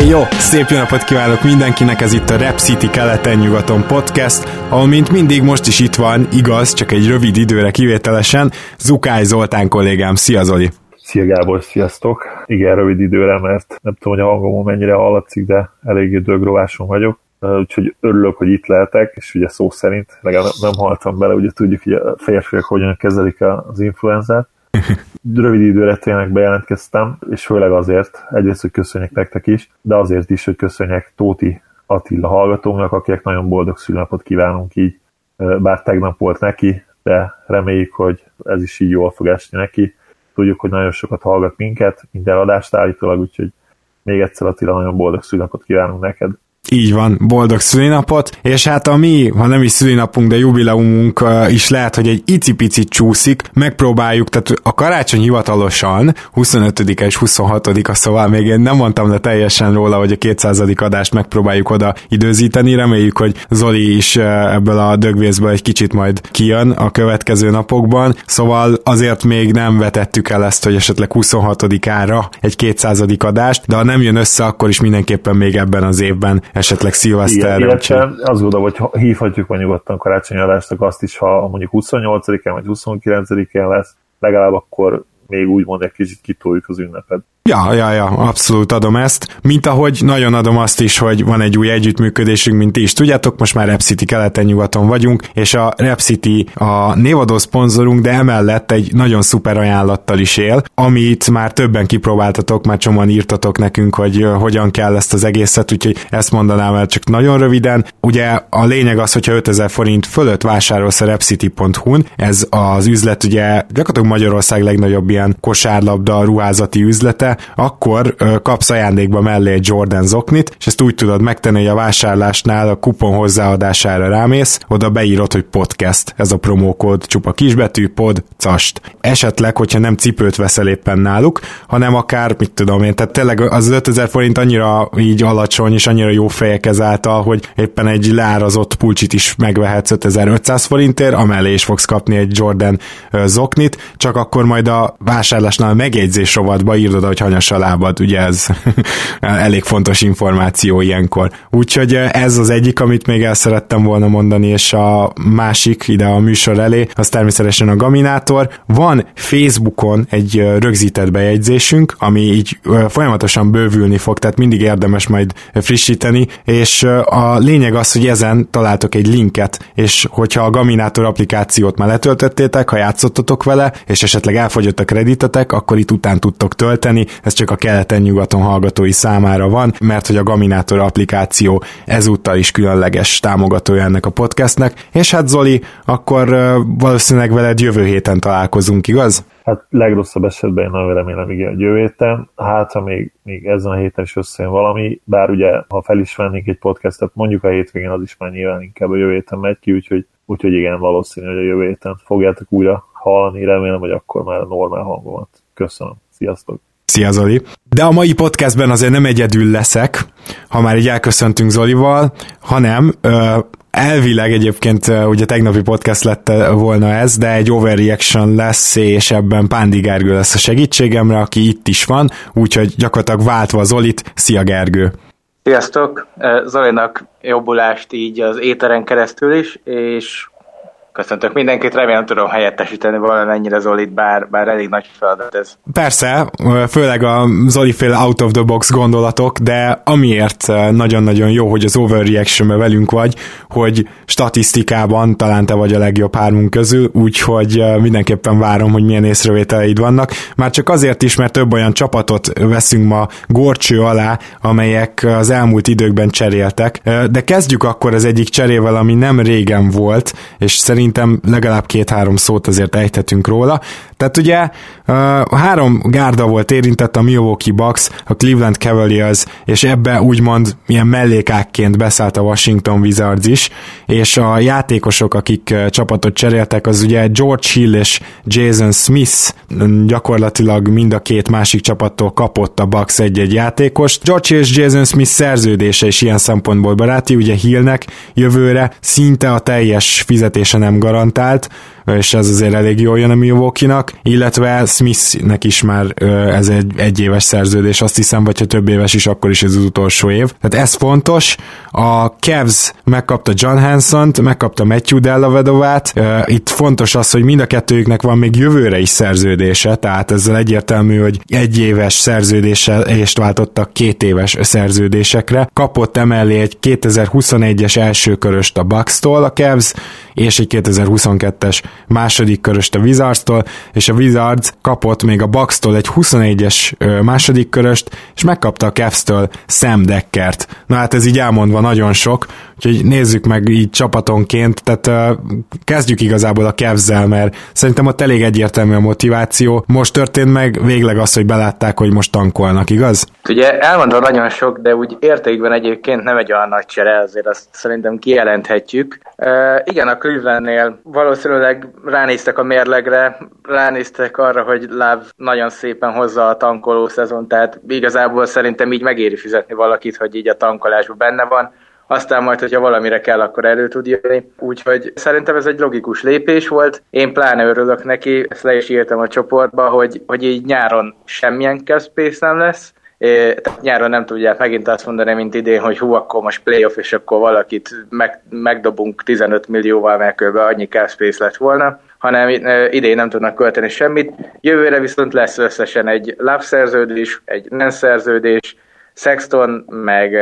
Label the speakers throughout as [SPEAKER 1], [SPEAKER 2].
[SPEAKER 1] Éj jó! Szép jó napot kívánok mindenkinek, ez itt a Rep City keleten-nyugaton podcast, ahol mint mindig most is itt van, igaz, csak egy rövid időre kivételesen, Zukály Zoltán kollégám. Szia Zoli!
[SPEAKER 2] Szia Gábor, sziasztok! Igen, rövid időre, mert nem tudom, hogy a hangom mennyire hallatszik, de eléggé dögrováson vagyok. Úgyhogy örülök, hogy itt lehetek, és ugye szó szerint, legalább nem haltam bele, ugye tudjuk, hogy a férfiak hogyan kezelik az influenzát Rövid időre tényleg bejelentkeztem, és főleg azért, egyrészt, hogy köszönjek nektek is, de azért is, hogy köszönjek Tóti Attila hallgatónak, akinek nagyon boldog szülnapot kívánunk így, bár tegnap volt neki, de reméljük, hogy ez is így jól fog esni neki. Tudjuk, hogy nagyon sokat hallgat minket, minden adást állítólag, úgyhogy még egyszer Attila, nagyon boldog szülnapot kívánunk neked.
[SPEAKER 1] Így van, boldog szülinapot, és hát a mi, ha nem is szülinapunk, de jubileumunk is lehet, hogy egy icipicit csúszik, megpróbáljuk, tehát a karácsony hivatalosan 25 és 26-a, szóval még én nem mondtam le teljesen róla, hogy a 200. adást megpróbáljuk oda időzíteni, reméljük, hogy Zoli is ebből a dögvészből egy kicsit majd kijön a következő napokban, szóval azért még nem vetettük el ezt, hogy esetleg 26-ára egy 200. adást, de ha nem jön össze, akkor is mindenképpen még ebben az évben esetleg szilveszterre.
[SPEAKER 2] Illetve azt gondolom, hogy hívhatjuk meg nyugodtan karácsonyi adásnak azt is, ha mondjuk 28-án vagy 29-én lesz, legalább akkor még úgymond egy kicsit kitoljuk az ünnepet.
[SPEAKER 1] Ja, ja, ja, abszolút adom ezt. Mint ahogy nagyon adom azt is, hogy van egy új együttműködésünk, mint ti is tudjátok, most már Repcity keleten-nyugaton vagyunk, és a Repcity a névadó szponzorunk, de emellett egy nagyon szuper ajánlattal is él, amit már többen kipróbáltatok, már csomóan írtatok nekünk, hogy hogyan kell ezt az egészet, úgyhogy ezt mondanám el csak nagyon röviden. Ugye a lényeg az, hogyha 5000 forint fölött vásárolsz a repcity.hu-n, ez az üzlet ugye gyakorlatilag Magyarország legnagyobb ilyen kosárlabda ruházati üzlete, akkor kapsz ajándékba mellé egy Jordan zoknit, és ezt úgy tudod megtenni, hogy a vásárlásnál a kupon hozzáadására rámész, oda beírod, hogy podcast, ez a promókód, csupa kisbetű, pod, cast. Esetleg, hogyha nem cipőt veszel éppen náluk, hanem akár, mit tudom én, tehát tényleg az 5000 forint annyira így alacsony, és annyira jó fejek ezáltal, hogy éppen egy leárazott pulcsit is megvehetsz 5500 forintért, amellé is fogsz kapni egy Jordan zoknit, csak akkor majd a vásárlásnál a megjegyzés rovatba írod, hogy hanyas a lábad, ugye ez elég fontos információ ilyenkor. Úgyhogy ez az egyik, amit még el szerettem volna mondani, és a másik ide a műsor elé, az természetesen a Gaminátor. Van Facebookon egy rögzített bejegyzésünk, ami így folyamatosan bővülni fog, tehát mindig érdemes majd frissíteni, és a lényeg az, hogy ezen találtok egy linket, és hogyha a Gaminátor applikációt már letöltöttétek, ha játszottatok vele, és esetleg elfogyott a kreditetek, akkor itt után tudtok tölteni, ez csak a keleten-nyugaton hallgatói számára van, mert hogy a Gaminator applikáció ezúttal is különleges támogatója ennek a podcastnek, és hát Zoli, akkor valószínűleg veled jövő héten találkozunk, igaz?
[SPEAKER 2] Hát legrosszabb esetben én nagyon remélem, igen, jövő héten. Hát, ha még, még ezen a héten is összejön valami, bár ugye, ha fel is vennénk egy podcastet, mondjuk a hétvégén az is már nyilván inkább a jövő héten megy ki, úgyhogy, úgyhogy igen, valószínű, hogy a jövő héten fogjátok újra hallani, remélem, hogy akkor már a normál hangomat. Köszönöm. Sziasztok!
[SPEAKER 1] Szia Zoli! De a mai podcastben azért nem egyedül leszek, ha már így elköszöntünk Zolival, hanem ö, elvileg egyébként ugye tegnapi podcast lett volna ez, de egy overreaction lesz, és ebben Pándi Gergő lesz a segítségemre, aki itt is van, úgyhogy gyakorlatilag váltva Zolit, szia Gergő!
[SPEAKER 3] Sziasztok! Zolinak jobbulást így az éteren keresztül is, és Köszöntök mindenkit, remélem tudom helyettesíteni valamennyire Zolit, bár, bár elég nagy feladat ez.
[SPEAKER 1] Persze, főleg a Zoli fél out of the box gondolatok, de amiért nagyon-nagyon jó, hogy az overreaction velünk vagy, hogy statisztikában talán te vagy a legjobb hármunk közül, úgyhogy mindenképpen várom, hogy milyen észrevételeid vannak. Már csak azért is, mert több olyan csapatot veszünk ma gorcső alá, amelyek az elmúlt időkben cseréltek. De kezdjük akkor az egyik cserével, ami nem régen volt, és szerintem szerintem legalább két-három szót azért ejthetünk róla. Tehát ugye három gárda volt érintett, a Milwaukee Bucks, a Cleveland Cavaliers, és ebbe úgymond milyen mellékákként beszállt a Washington Wizards is, és a játékosok, akik csapatot cseréltek, az ugye George Hill és Jason Smith gyakorlatilag mind a két másik csapattól kapott a Bucks egy-egy játékost. George és Jason Smith szerződése is ilyen szempontból baráti, ugye Hillnek jövőre szinte a teljes fizetése nem garantált, és ez azért elég jól jön a Milwaukee-nak, illetve Smithnek is már ez egy egyéves szerződés, azt hiszem, vagy ha több éves is, akkor is ez az utolsó év. Tehát ez fontos. A Cavs megkapta John Hanson-t, megkapta Matthew Dellavedovát. Itt fontos az, hogy mind a kettőjüknek van még jövőre is szerződése, tehát ezzel egyértelmű, hogy egy éves szerződésre váltottak két éves szerződésekre. Kapott emellé egy 2021-es első köröst a Bucks-tól a Cavs, és egy 2022-es második köröst a Wizards-tól, és a Wizards kapott még a Bucks-tól egy 21-es második köröst, és megkapta a Cavs-től Sam Deckert. Na hát ez így elmondva nagyon sok, úgyhogy nézzük meg így csapatonként, tehát uh, kezdjük igazából a cavs mert szerintem ott elég egyértelmű a motiváció. Most történt meg végleg az, hogy belátták, hogy most tankolnak, igaz?
[SPEAKER 3] Ugye elmondva nagyon sok, de úgy értékben egyébként nem egy olyan nagy csere, azért azt szerintem kijelenthetjük. Uh, igen, a Clevelandnél valószínűleg ránéztek a mérlegre, ránéztek arra, hogy Láv nagyon szépen hozza a tankoló szezon, tehát igazából szerintem így megéri fizetni valakit, hogy így a tankolásban benne van aztán majd, hogyha valamire kell, akkor elő tud jönni. Úgyhogy szerintem ez egy logikus lépés volt. Én pláne örülök neki, ezt le is írtam a csoportba, hogy, hogy így nyáron semmilyen cap space nem lesz, É, nyáron nem tudják megint azt mondani, mint idén, hogy hú, akkor most playoff, és akkor valakit meg, megdobunk 15 millióval, mert kb. annyi cap space lett volna, hanem idén nem tudnak költeni semmit. Jövőre viszont lesz összesen egy love szerződés, egy nem szerződés, Sexton, meg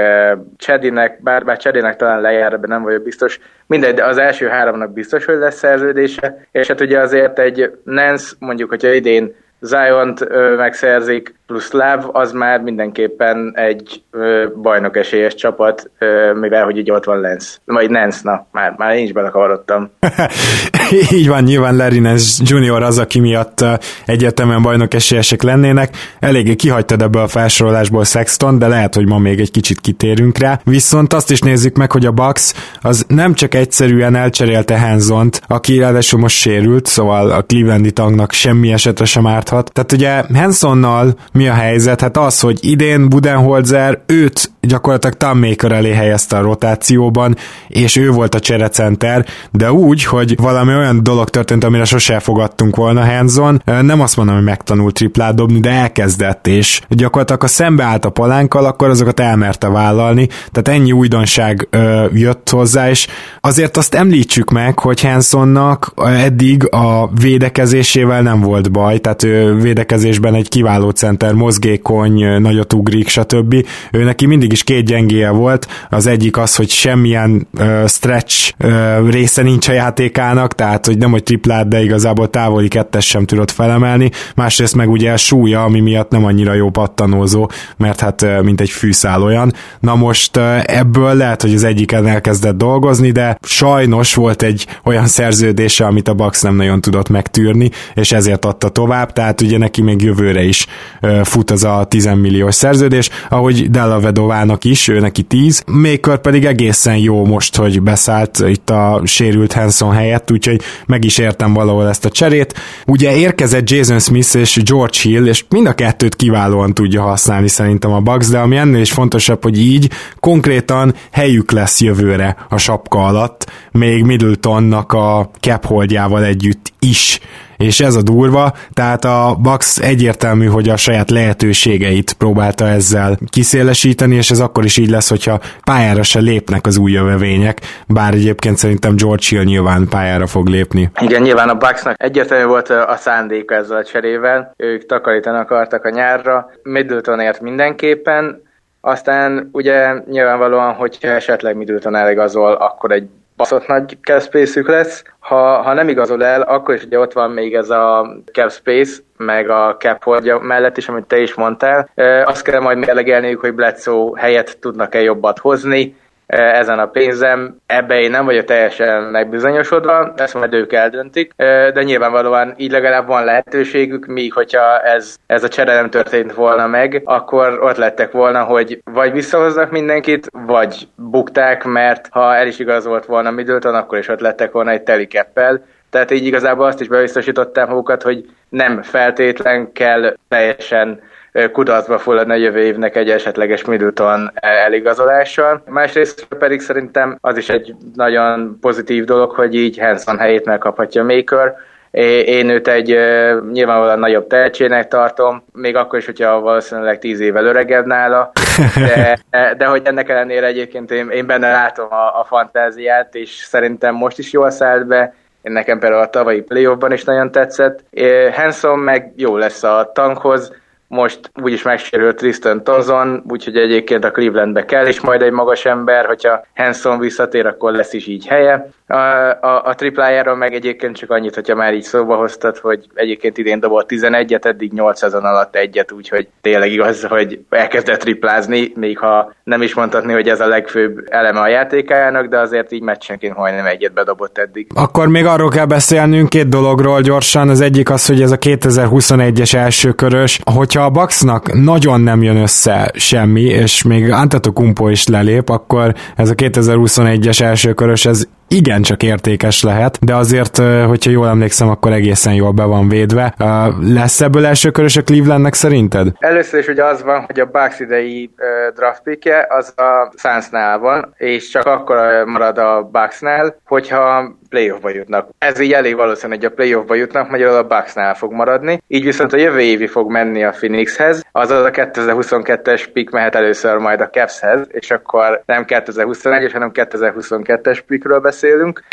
[SPEAKER 3] uh, bár, bár Chedinek talán lejár, ebben nem vagyok biztos, mindegy, de az első háromnak biztos, hogy lesz szerződése, és hát ugye azért egy Nance, mondjuk, hogyha idén Zion-t megszerzik, plusz Láv, az már mindenképpen egy ö, bajnok esélyes csapat, mivel hogy így ott van Lenz. Majd Nance, na, már, már én is belekavarodtam.
[SPEAKER 1] így van, nyilván Larry Nance Junior az, aki miatt egyértelműen bajnok esélyesek lennének. Eléggé kihagytad ebből a felsorolásból Sexton, de lehet, hogy ma még egy kicsit kitérünk rá. Viszont azt is nézzük meg, hogy a Bucks az nem csak egyszerűen elcserélte Hanzont, aki ráadásul most sérült, szóval a Clevelandi tagnak semmi esetre sem árthat. Tehát ugye Hansonnal mi a helyzet? Hát az, hogy idén Budenholzer őt gyakorlatilag Tammaker elé helyezte a rotációban, és ő volt a cserecenter, de úgy, hogy valami olyan dolog történt, amire sose fogadtunk volna Hanson, nem azt mondom, hogy megtanult triplát dobni, de elkezdett, és gyakorlatilag ha szembe állt a palánkkal, akkor azokat elmerte vállalni, tehát ennyi újdonság ö, jött hozzá, és azért azt említsük meg, hogy Hansonnak eddig a védekezésével nem volt baj, tehát ő védekezésben egy kiváló center mozgékony, nagyot ugrik, stb. Ő neki mindig is két gyengéje volt, az egyik az, hogy semmilyen uh, stretch uh, része nincs a játékának, tehát hogy nem hogy triplát, de igazából távoli kettes sem tudott felemelni, másrészt meg ugye a súlya, ami miatt nem annyira jó pattanózó, mert hát uh, mint egy fűszál olyan. Na most uh, ebből lehet, hogy az egyiken elkezdett dolgozni, de sajnos volt egy olyan szerződése, amit a Bucks nem nagyon tudott megtűrni, és ezért adta tovább, tehát ugye neki még jövőre is fut az a 10 milliós szerződés, ahogy Della Vedovának is, ő neki 10, Maker pedig egészen jó most, hogy beszállt itt a sérült Hanson helyett, úgyhogy meg is értem valahol ezt a cserét. Ugye érkezett Jason Smith és George Hill, és mind a kettőt kiválóan tudja használni szerintem a Bucks, de ami ennél is fontosabb, hogy így konkrétan helyük lesz jövőre a sapka alatt, még Middletonnak a cap együtt is és ez a durva, tehát a Bucks egyértelmű, hogy a saját lehetőségeit próbálta ezzel kiszélesíteni, és ez akkor is így lesz, hogyha pályára se lépnek az új jövevények, bár egyébként szerintem George Hill nyilván pályára fog lépni.
[SPEAKER 3] Igen, nyilván a Bucksnak egyértelmű volt a szándéka ezzel a cserével, ők takarítani akartak a nyárra, Middletonért mindenképpen, aztán ugye nyilvánvalóan, hogyha esetleg Middleton eligazol, akkor egy baszott nagy cap space lesz. Ha, ha nem igazol el, akkor is ugye ott van még ez a cap space, meg a cap mellett is, amit te is mondtál. Azt kell majd mérlegelniük, hogy Bledsoe helyet tudnak-e jobbat hozni. Ezen a pénzem, ebbe én nem vagyok teljesen megbizonyosodva, ezt majd ők eldöntik, de nyilvánvalóan így legalább van lehetőségük, míg hogyha ez, ez a csere nem történt volna meg, akkor ott lettek volna, hogy vagy visszahoznak mindenkit, vagy bukták, mert ha el is igazolt volna Middleton, akkor is ott lettek volna egy telikeppel, tehát így igazából azt is bebiztosítottam magukat, hogy nem feltétlen kell teljesen kudarcba fulladni a jövő évnek egy esetleges Middleton eligazolással. Másrészt pedig szerintem az is egy nagyon pozitív dolog, hogy így Hanson helyét megkaphatja Maker, én őt egy nyilvánvalóan nagyobb tehetségnek tartom, még akkor is, hogyha valószínűleg tíz évvel öregebb nála, de, de hogy ennek ellenére egyébként én, én benne látom a, a fantáziát, és szerintem most is jól szállt be, én nekem például a tavalyi playoffban is nagyon tetszett. Hanson meg jó lesz a tankhoz, most úgyis megsérült Tristan Tozon, úgyhogy egyébként a Clevelandbe kell is majd egy magas ember, hogyha Hanson visszatér, akkor lesz is így helye. A, a, a triplájáról meg egyébként csak annyit, hogyha már így szóba hoztad, hogy egyébként idén dobott 11-et, eddig 8 szezon alatt egyet, úgyhogy tényleg igaz, hogy elkezdett triplázni, még ha nem is mondhatni, hogy ez a legfőbb eleme a játékájának, de azért így meccsenként majdnem egyet bedobott eddig.
[SPEAKER 1] Akkor még arról kell beszélnünk két dologról gyorsan. Az egyik az, hogy ez a 2021-es első körös, hogyha hogyha a Bucksnak nagyon nem jön össze semmi, és még Antetokumpo is lelép, akkor ez a 2021-es első körös, ez igencsak értékes lehet, de azért, hogyha jól emlékszem, akkor egészen jól be van védve. Lesz ebből első a Clevelandnek szerinted?
[SPEAKER 3] Először is ugye az van, hogy a Bucks idei draft pickje az a Sunsnál van, és csak akkor marad a Bucksnál, hogyha playoffba jutnak. Ez így elég valószínű, hogy a playoffba jutnak, magyarul a Bucksnál fog maradni. Így viszont a jövő évi fog menni a Phoenixhez, azaz a 2022-es pick mehet először majd a Cavshez, és akkor nem 2021-es, hanem 2022-es pickről beszélünk.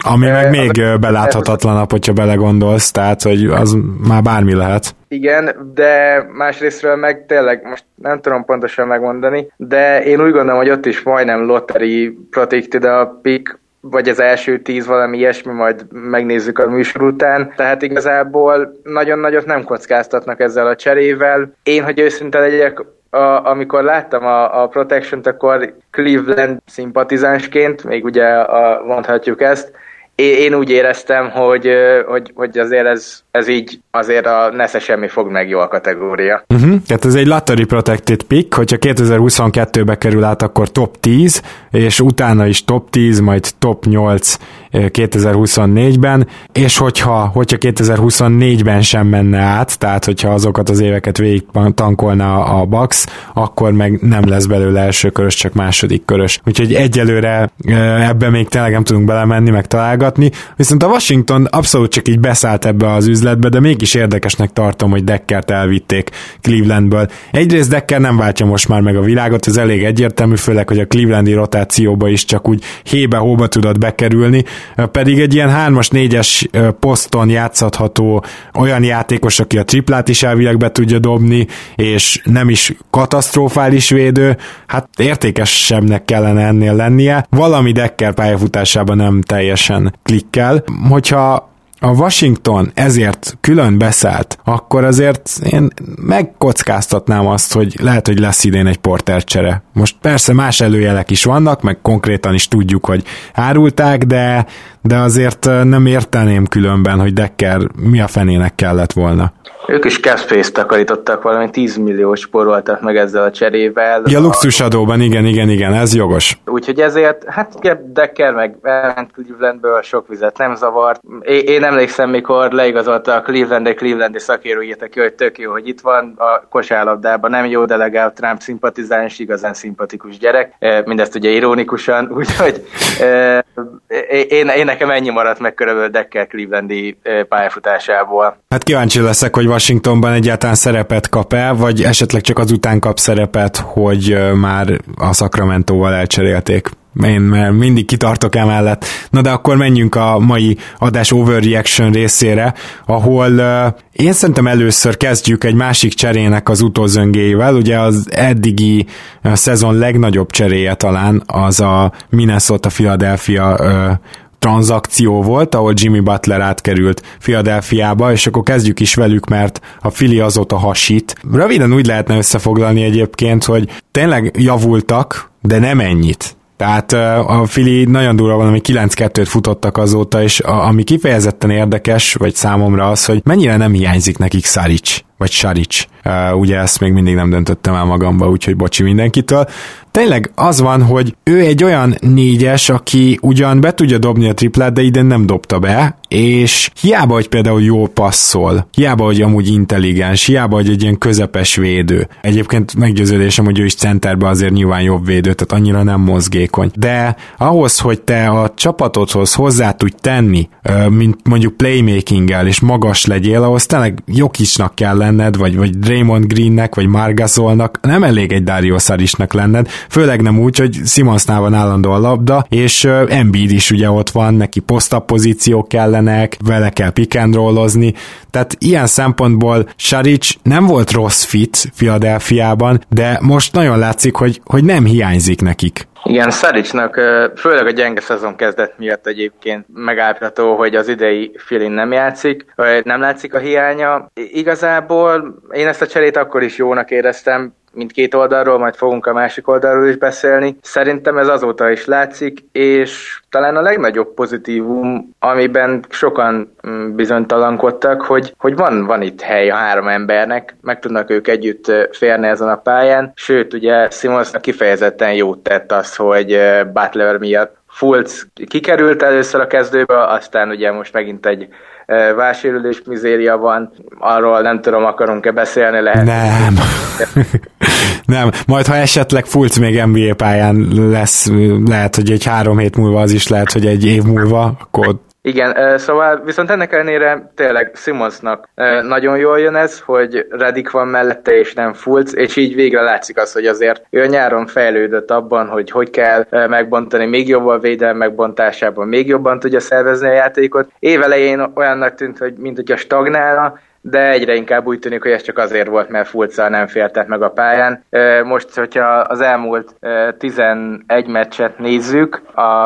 [SPEAKER 1] Ami meg még a... beláthatatlanabb, hogyha belegondolsz, tehát hogy az már bármi lehet.
[SPEAKER 3] Igen, de másrésztről meg tényleg most nem tudom pontosan megmondani, de én úgy gondolom, hogy ott is majdnem lottery protected a pick, vagy az első tíz, valami ilyesmi, majd megnézzük a műsor után. Tehát igazából nagyon nagyot nem kockáztatnak ezzel a cserével. Én, hogy őszinte legyek, a, amikor láttam a, a Protection-t, akkor Cleveland szimpatizánsként, még ugye a, mondhatjuk ezt, én úgy éreztem, hogy, hogy, hogy azért ez, ez így azért a nesze semmi fog meg jó a kategória.
[SPEAKER 1] Uh-huh. Tehát ez egy lottery protected pick, hogyha 2022-be kerül át, akkor top 10, és utána is top 10, majd top 8 2024-ben, és hogyha, hogyha 2024-ben sem menne át, tehát hogyha azokat az éveket végig tankolna a Bax, akkor meg nem lesz belőle első körös, csak második körös. Úgyhogy egyelőre ebbe még tényleg nem tudunk belemenni, meg találgatni, viszont a Washington abszolút csak így beszállt ebbe az üzletbe, de mégis érdekesnek tartom, hogy Deckert elvitték Clevelandből. Egyrészt Decker nem váltja most már meg a világot, ez elég egyértelmű, főleg, hogy a Clevelandi rotációba is csak úgy hébe-hóba tudott bekerülni, pedig egy ilyen 3-as, 4-es poszton játszható olyan játékos, aki a triplát is elvileg be tudja dobni, és nem is katasztrofális védő, hát értékesebbnek kellene ennél lennie. Valami Decker pályafutásában nem teljesen klikkel. Hogyha a Washington ezért külön beszállt, akkor azért én megkockáztatnám azt, hogy lehet, hogy lesz idén egy porter csere. Most persze más előjelek is vannak, meg konkrétan is tudjuk, hogy árulták, de, de azért nem érteném különben, hogy Decker mi a fenének kellett volna.
[SPEAKER 3] Ők is capspace takarítottak, valami 10 millió spóroltak meg ezzel a cserével.
[SPEAKER 1] Ja, luxusadóban, igen, igen, igen, ez jogos.
[SPEAKER 3] Úgyhogy ezért, hát Decker meg elment Clevelandből, sok vizet nem zavart. Én, én emlékszem, mikor leigazolta a Cleveland, Clevelandi szakérő írta ki, hogy tök jó, hogy itt van, a kosárlabdában nem jó, de legalább Trump szimpatizáns, igazán szimpatikus gyerek. Mindezt ugye ironikusan, úgyhogy én, én nekem ennyi maradt meg körülbelül Decker Clevelandi pályafutásából.
[SPEAKER 1] Hát kíváncsi leszek, hogy Washingtonban egyáltalán szerepet kap-e, vagy esetleg csak azután kap szerepet, hogy már a Sacramento-val elcserélték. Én mert mindig kitartok emellett. Na de akkor menjünk a mai adás overreaction részére, ahol uh, én szerintem először kezdjük egy másik cserének az utózöngével, ugye az eddigi uh, szezon legnagyobb cseréje talán az a Minnesota-Philadelphia uh, tranzakció volt, ahol Jimmy Butler átkerült Philadelphiába, és akkor kezdjük is velük, mert a Fili azóta hasít. Röviden úgy lehetne összefoglalni egyébként, hogy tényleg javultak, de nem ennyit. Tehát a Fili nagyon durva van, ami 9-2-t futottak azóta, és a, ami kifejezetten érdekes, vagy számomra az, hogy mennyire nem hiányzik nekik Szarics vagy Saric. Uh, ugye ezt még mindig nem döntöttem el magamba, úgyhogy bocsi mindenkitől. Tényleg az van, hogy ő egy olyan négyes, aki ugyan be tudja dobni a triplát, de idén nem dobta be, és hiába, hogy például jól passzol, hiába, hogy amúgy intelligens, hiába, hogy egy ilyen közepes védő. Egyébként meggyőződésem, hogy ő is centerbe azért nyilván jobb védő, tehát annyira nem mozgékony. De ahhoz, hogy te a csapatodhoz hozzá tudj tenni, mint mondjuk playmakinggel, és magas legyél, ahhoz tényleg Jokisnak kell lenned, vagy, vagy Draymond Greennek, vagy Margasolnak, nem elég egy Dario Sarisnak lenned, főleg nem úgy, hogy Simonsnál van állandó a labda, és Embiid is ugye ott van, neki posztabb pozíciók kellenek, vele kell pick and rollozni, tehát ilyen szempontból Saric nem volt rossz fit Philadelphiában, de most nagyon látszik, hogy, hogy nem hiányzik nekik.
[SPEAKER 3] Igen, Szaricsnak főleg a gyenge szezon kezdet miatt egyébként megállapítható, hogy az idei Filin nem játszik, nem látszik a hiánya. Igazából én ezt a cserét akkor is jónak éreztem, mindkét oldalról, majd fogunk a másik oldalról is beszélni. Szerintem ez azóta is látszik, és talán a legnagyobb pozitívum, amiben sokan mm, bizonytalankodtak, hogy, hogy van, van itt hely a három embernek, meg tudnak ők együtt férni ezen a pályán, sőt, ugye Simonsnak kifejezetten jót tett az, hogy Butler miatt Fulc kikerült először a kezdőbe, aztán ugye most megint egy válsérülés mizéria van, arról nem tudom, akarunk-e beszélni, lehet.
[SPEAKER 1] Nem. Nem, majd ha esetleg Fulc még NBA pályán lesz, lehet, hogy egy három hét múlva az is lehet, hogy egy év múlva, akkor
[SPEAKER 3] igen, szóval viszont ennek ellenére tényleg Simonsnak nagyon jól jön ez, hogy Redik van mellette és nem Fulc, és így végre látszik az, hogy azért ő nyáron fejlődött abban, hogy hogy kell megbontani még jobban védelem megbontásában, még jobban tudja szervezni a játékot. Évelején olyannak tűnt, hogy mint hogyha stagnálna, de egyre inkább úgy tűnik, hogy ez csak azért volt, mert Fulca nem fértett meg a pályán. Most, hogyha az elmúlt 11 meccset nézzük,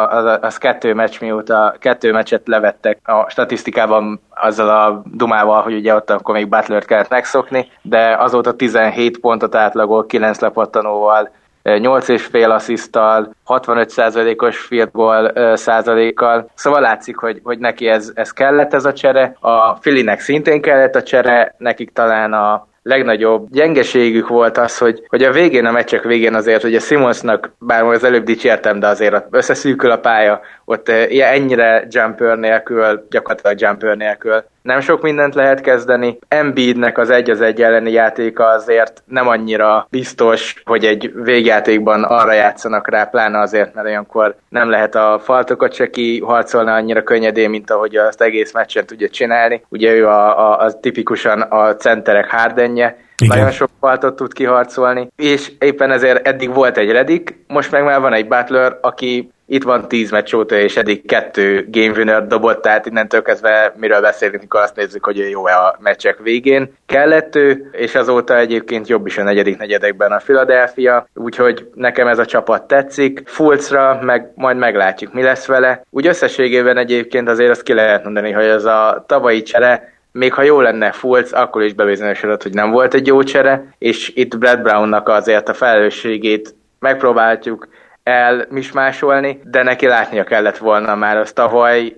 [SPEAKER 3] az, az kettő meccs mióta kettő meccset levettek a statisztikában azzal a dumával, hogy ugye ott akkor még Butler-t kellett megszokni, de azóta 17 pontot átlagol, 9 lepattanóval, 8,5 asszisztal, 65%-os field goal százalékkal, szóval látszik, hogy, hogy neki ez, ez kellett ez a csere, a Filinek szintén kellett a csere, nekik talán a legnagyobb gyengeségük volt az, hogy, hogy a végén, a meccsek végén azért, hogy a Simonsnak, bár az előbb dicsértem, de azért összeszűkül a pálya, ott ennyire jumper nélkül, gyakorlatilag jumper nélkül nem sok mindent lehet kezdeni. Embiidnek az egy az egy elleni játéka azért nem annyira biztos, hogy egy végjátékban arra játszanak rá, pláne azért, mert olyankor nem lehet a faltokat se kiharcolni annyira könnyedén, mint ahogy azt egész meccsen tudja csinálni. Ugye ő a, a, a tipikusan a centerek hárdenje, igen. Nagyon sok faltot tud kiharcolni, és éppen ezért eddig volt egy Redik, most meg már van egy Butler, aki itt van 10 meccs óta, és eddig kettő game winner dobott, tehát innentől kezdve miről beszélünk, amikor azt nézzük, hogy jó-e a meccsek végén. Kellett ő, és azóta egyébként jobb is a negyedik negyedekben a Philadelphia, úgyhogy nekem ez a csapat tetszik. Fulcra meg majd meglátjuk, mi lesz vele. Úgy összességében egyébként azért azt ki lehet mondani, hogy ez a tavalyi csere még ha jó lenne Fulc, akkor is bebizonyosodott, hogy nem volt egy jó csere, és itt Brad Brownnak azért a felelősségét megpróbáljuk elmismásolni, de neki látnia kellett volna már az tavaly,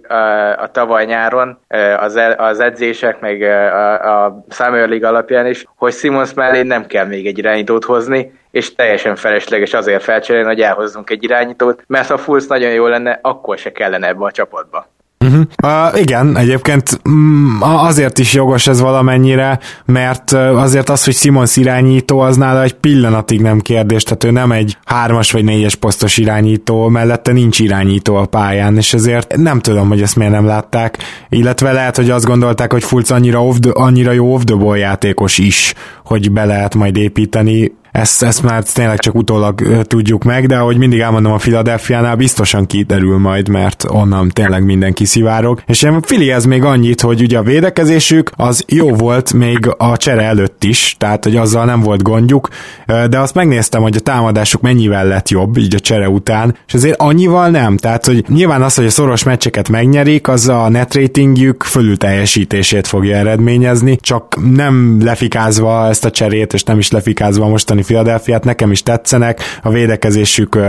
[SPEAKER 3] a tavaly nyáron az, az edzések, meg a, a Summer League alapján is, hogy Simons mellé nem kell még egy irányítót hozni, és teljesen felesleges azért felcserélni, hogy elhozzunk egy irányítót, mert ha Fulsz nagyon jó lenne, akkor se kellene ebbe a csapatba.
[SPEAKER 1] Uh-huh. Uh, igen, egyébként mm, azért is jogos ez valamennyire, mert azért az, hogy Simons irányító, az nála egy pillanatig nem kérdés, tehát ő nem egy hármas vagy négyes posztos irányító, mellette nincs irányító a pályán, és ezért nem tudom, hogy ezt miért nem látták, illetve lehet, hogy azt gondolták, hogy Fulc annyira, off the, annyira jó off the játékos is, hogy be lehet majd építeni ezt, ezt már tényleg csak utólag tudjuk meg, de ahogy mindig elmondom a Philadelphia-nál, biztosan kiderül majd, mert onnan tényleg mindenki szivárog. És én ez még annyit, hogy ugye a védekezésük az jó volt még a csere előtt is, tehát hogy azzal nem volt gondjuk, de azt megnéztem, hogy a támadásuk mennyivel lett jobb így a csere után, és azért annyival nem, tehát hogy nyilván az, hogy a szoros meccseket megnyerik, az a net ratingjük fölül teljesítését fogja eredményezni, csak nem lefikázva ezt a cserét, és nem is lefikázva a mostani támadni Philadelphia-t, nekem is tetszenek, a védekezésük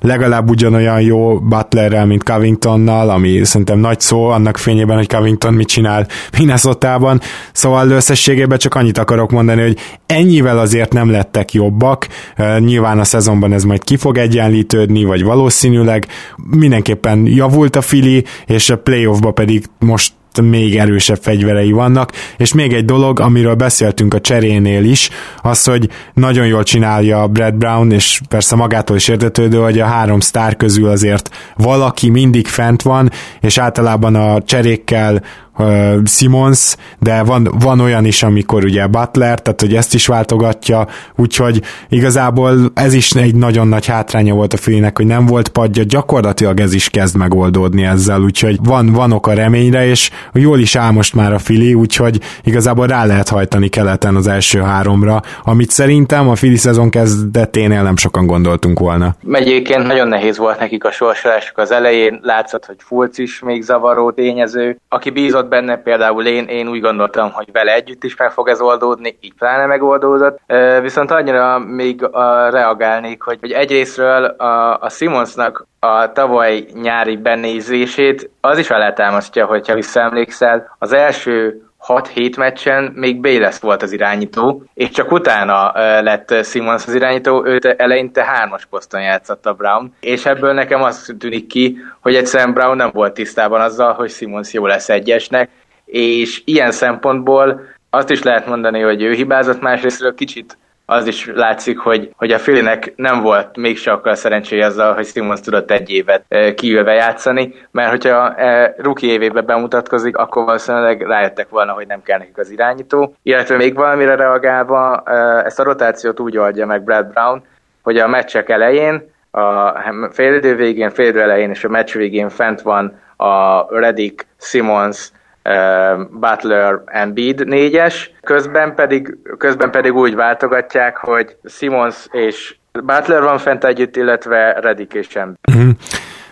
[SPEAKER 1] legalább ugyanolyan jó Butlerrel, mint Covingtonnal, ami szerintem nagy szó annak fényében, hogy Covington mit csinál Minnesota-ban, szóval összességében csak annyit akarok mondani, hogy ennyivel azért nem lettek jobbak, nyilván a szezonban ez majd ki fog egyenlítődni, vagy valószínűleg. Mindenképpen javult a Fili, és a playoffba pedig most még erősebb fegyverei vannak, és még egy dolog, amiről beszéltünk a cserénél is, az, hogy nagyon jól csinálja Brad Brown, és persze magától is értetődő, hogy a három sztár közül azért valaki mindig fent van, és általában a cserékkel uh, Simons, de van, van olyan is, amikor ugye Butler, tehát hogy ezt is váltogatja, úgyhogy igazából ez is egy nagyon nagy hátránya volt a Filinek, hogy nem volt padja, gyakorlatilag ez is kezd megoldódni ezzel, úgyhogy van, van ok a reményre, és jól is áll most már a Fili, úgyhogy igazából rá lehet hajtani keleten az első háromra, amit szerintem a Fili szezon kezdeténél nem sokan gondoltunk volna.
[SPEAKER 3] Egyébként nagyon nehéz volt nekik a sorsolásuk az elején, látszott, hogy Fulc is még zavaró tényező, aki bízott benne, például én, én úgy gondoltam, hogy vele együtt is meg fog ez oldódni, így pláne megoldódott. Viszont annyira még reagálnék, hogy, hogy egyrésztről a, a Simonsnak a tavaly nyári benézését az is alátámasztja, hogyha visszaemlékszel. Az első 6-7 meccsen még Bayless volt az irányító, és csak utána lett Simons az irányító, őt eleinte hármas poszton játszott a Brown, és ebből nekem az tűnik ki, hogy egyszerűen Brown nem volt tisztában azzal, hogy Simons jó lesz egyesnek, és ilyen szempontból azt is lehet mondani, hogy ő hibázott, másrésztről kicsit az is látszik, hogy, hogy a Filinek nem volt mégse akkor szerencséje azzal, hogy Simons tudott egy évet e, kiülve játszani, mert hogyha e, rookie évében bemutatkozik, akkor valószínűleg rájöttek volna, hogy nem kell nekik az irányító. Illetve még valamire reagálva, e, ezt a rotációt úgy oldja meg Brad Brown, hogy a meccsek elején, a félidő végén, félidő elején és a meccs végén fent van a Redick, Simons, Butler Embiid négyes, közben pedig, közben pedig úgy váltogatják, hogy Simons és Butler van fent együtt, illetve Redick és Embiid. Uh-huh.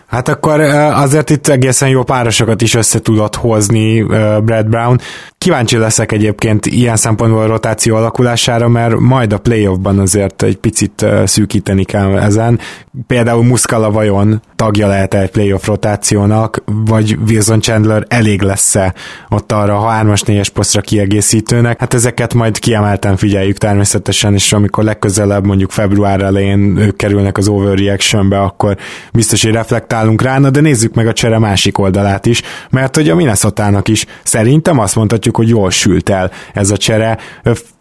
[SPEAKER 1] Hát akkor azért itt egészen jó párosokat is össze tudott hozni Brad Brown. Kíváncsi leszek egyébként ilyen szempontból a rotáció alakulására, mert majd a playoffban azért egy picit szűkíteni kell ezen. Például Muscala vajon tagja lehet egy playoff rotációnak, vagy Wilson Chandler elég lesz-e ott arra a 3-as 4-es posztra kiegészítőnek. Hát ezeket majd kiemelten figyeljük természetesen, és amikor legközelebb mondjuk február elején ők kerülnek az overreactionbe, akkor biztos, hogy reflektálunk rá, de nézzük meg a csere másik oldalát is, mert hogy a minnesota is szerintem azt mondhatjuk, mondhatjuk, hogy jól sült el ez a csere.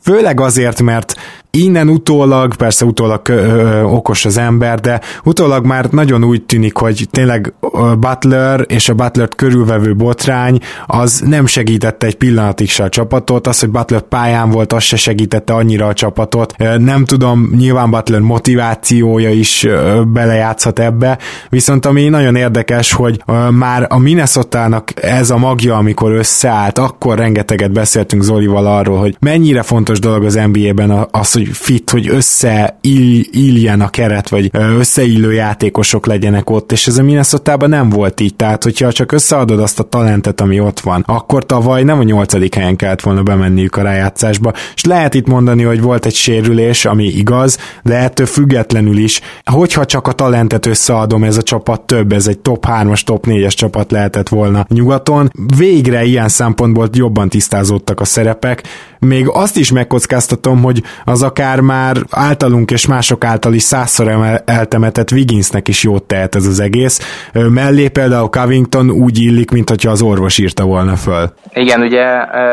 [SPEAKER 1] Főleg azért, mert innen utólag, persze utólag ö, ö, okos az ember, de utólag már nagyon úgy tűnik, hogy tényleg Butler és a butler körülvevő botrány az nem segítette egy pillanatig se a csapatot, az, hogy Butler pályán volt, az se segítette annyira a csapatot. Nem tudom, nyilván Butler motivációja is belejátszhat ebbe, viszont ami nagyon érdekes, hogy már a minnesota ez a magja, amikor összeállt, akkor rengeteget beszéltünk Zolival arról, hogy mennyire fontos dolog az NBA-ben az, hogy fit, hogy összeilljen a keret, vagy összeillő játékosok legyenek ott, és ez a minnesota nem volt így, tehát hogyha csak összeadod azt a talentet, ami ott van, akkor tavaly nem a nyolcadik helyen kellett volna bemenniük a rájátszásba, és lehet itt mondani, hogy volt egy sérülés, ami igaz, de ettől függetlenül is, hogyha csak a talentet összeadom, ez a csapat több, ez egy top 3-as, top 4-es csapat lehetett volna nyugaton. Végre ilyen szempontból jobban tisztázódtak a szerepek, még azt is megkockáztatom, hogy az akár már általunk és mások által is százszor eltemetett Wigginsnek is jót tehet ez az egész. Mellé például Covington úgy illik, mint hogyha az orvos írta volna föl.
[SPEAKER 3] Igen, ugye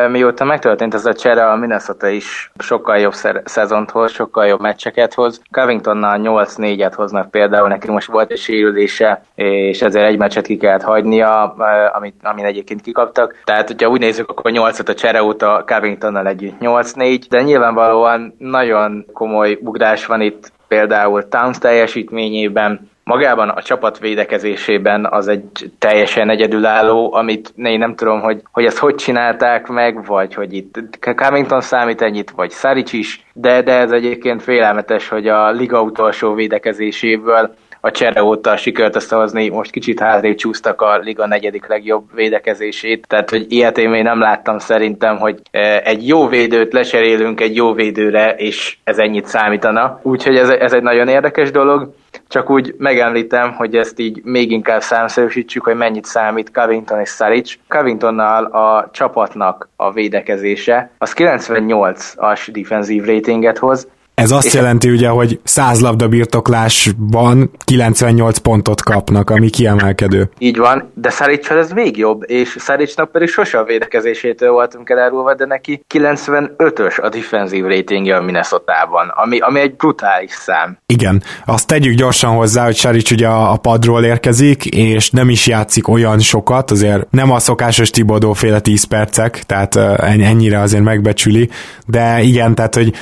[SPEAKER 3] mióta megtörtént ez a csere, a Minnesota is sokkal jobb szezont hoz, sokkal jobb meccseket hoz. Covingtonnal 8-4-et hoznak például, neki most volt egy sérülése, és ezért egy meccset ki kellett hagynia, amit, amin egyébként kikaptak. Tehát, hogyha úgy nézzük, akkor 8 a csere óta Covingtonnal egy együtt 8-4, de nyilvánvalóan nagyon komoly ugrás van itt például Towns teljesítményében, magában a csapat védekezésében az egy teljesen egyedülálló, amit én nem tudom, hogy, hogy ezt hogy csinálták meg, vagy hogy itt Covington számít ennyit, vagy Saric is, de, de ez egyébként félelmetes, hogy a liga utolsó védekezéséből a csere óta sikerült összehozni, most kicsit hátrébb csúsztak a liga negyedik legjobb védekezését, tehát hogy ilyet én még nem láttam szerintem, hogy egy jó védőt leserélünk egy jó védőre, és ez ennyit számítana. Úgyhogy ez, ez egy nagyon érdekes dolog. Csak úgy megemlítem, hogy ezt így még inkább számszerűsítsük, hogy mennyit számít Covington és Saric. Covingtonnal a csapatnak a védekezése az 98-as defensív ratinget hoz,
[SPEAKER 1] ez azt jelenti ugye, hogy 100 labda birtoklásban 98 pontot kapnak, ami kiemelkedő.
[SPEAKER 3] Így van, de Szaricsal ez még jobb, és Szaricsnak pedig sose a védekezésétől voltunk elárulva, de neki 95-ös a defensív ratingje a Minnesota-ban, ami, ami egy brutális szám.
[SPEAKER 1] Igen, azt tegyük gyorsan hozzá, hogy Saric ugye a padról érkezik, és nem is játszik olyan sokat, azért nem a szokásos Tibodó féle 10 percek, tehát ennyire azért megbecsüli, de igen, tehát hogy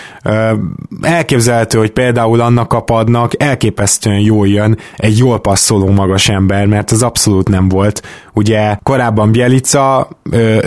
[SPEAKER 1] elképzelhető, hogy például annak a padnak elképesztően jól jön egy jól passzoló magas ember, mert az abszolút nem volt. Ugye korábban Bielica,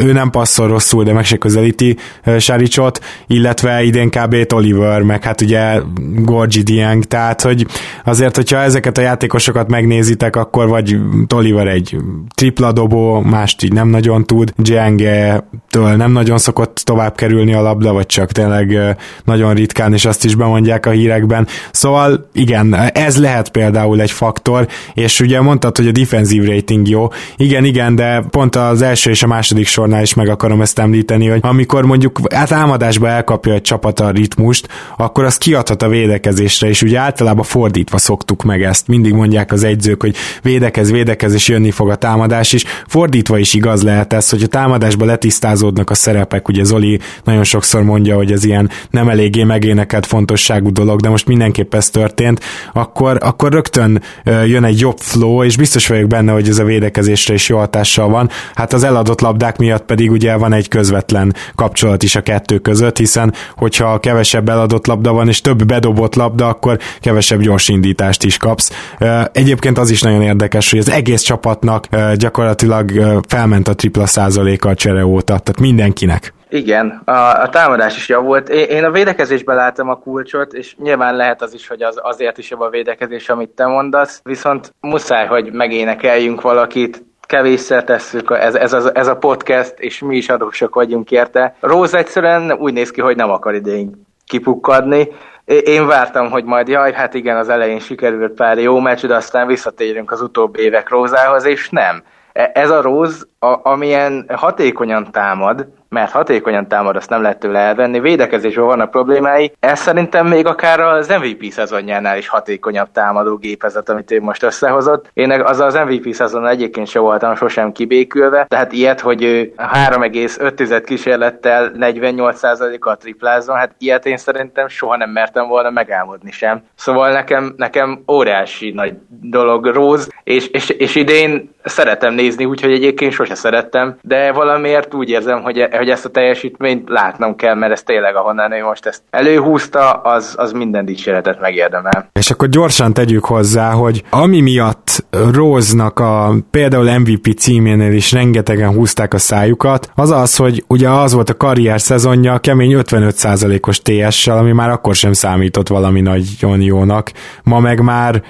[SPEAKER 1] ő nem passzol rosszul, de meg se közelíti Saricsot, illetve idén kb. Oliver, meg hát ugye Gorgi Dieng, tehát hogy azért, hogyha ezeket a játékosokat megnézitek, akkor vagy Toliver egy tripla dobó, mást így nem nagyon tud, Dieng-től nem nagyon szokott tovább kerülni a labda, vagy csak tényleg nagyon ritkán, és azt is bemondják a hírekben. Szóval igen, ez lehet például egy faktor, és ugye mondtad, hogy a defensív rating jó. Igen, igen, de pont az első és a második sornál is meg akarom ezt említeni, hogy amikor mondjuk hát támadásba elkapja egy csapat a ritmust, akkor az kiadhat a védekezésre, és ugye általában fordítva szoktuk meg ezt. Mindig mondják az egyzők, hogy védekez, védekez, és jönni fog a támadás is. Fordítva is igaz lehet ez, hogy a támadásba letisztázódnak a szerepek, ugye Zoli nagyon sokszor mondja, hogy ez ilyen nem eléggé megénekelt fontosságú dolog, de most mindenképp ez történt, akkor, akkor rögtön jön egy jobb flow, és biztos vagyok benne, hogy ez a védekezésre is jó hatással van. Hát az eladott labdák miatt pedig ugye van egy közvetlen kapcsolat is a kettő között, hiszen hogyha kevesebb eladott labda van, és több bedobott labda, akkor kevesebb gyors indítást is kapsz. Egyébként az is nagyon érdekes, hogy az egész csapatnak gyakorlatilag felment a tripla százaléka a csere óta, tehát mindenkinek.
[SPEAKER 3] Igen, a, a támadás is javult. Én, én a védekezésben látom a kulcsot, és nyilván lehet az is, hogy az azért is jobb a védekezés, amit te mondasz, viszont muszáj, hogy megénekeljünk valakit, kevésszer tesszük, ez, ez, ez, ez a podcast, és mi is adósok vagyunk érte. Rose egyszerűen úgy néz ki, hogy nem akar idén kipukkadni. Én vártam, hogy majd jaj, hát igen, az elején sikerült pár jó meccs, de aztán visszatérünk az utóbbi évek Rózához, és nem. E, ez a Róz, a, amilyen hatékonyan támad, mert hatékonyan támad, azt nem lehet tőle elvenni, védekezésben vannak problémái. Ez szerintem még akár az MVP szezonjánál is hatékonyabb támadó gépezet, amit ő most összehozott. Én az az MVP szezon egyébként se voltam sosem kibékülve, tehát ilyet, hogy ő 3,5 kísérlettel 48%-kal triplázzon, hát ilyet én szerintem soha nem mertem volna megálmodni sem. Szóval nekem, nekem óriási nagy dolog Róz, és, és, és idén szeretem nézni, úgyhogy egyébként sose szerettem, de valamiért úgy érzem, hogy hogy ezt a teljesítményt látnom kell, mert ez tényleg ahonnan ő most ezt előhúzta, az, az minden dicséretet megérdemel.
[SPEAKER 1] És akkor gyorsan tegyük hozzá, hogy ami miatt Róznak a például MVP címénél is rengetegen húzták a szájukat, az az, hogy ugye az volt a karrier szezonja kemény 55%-os TS-sel, ami már akkor sem számított valami nagyon jónak. Ma meg már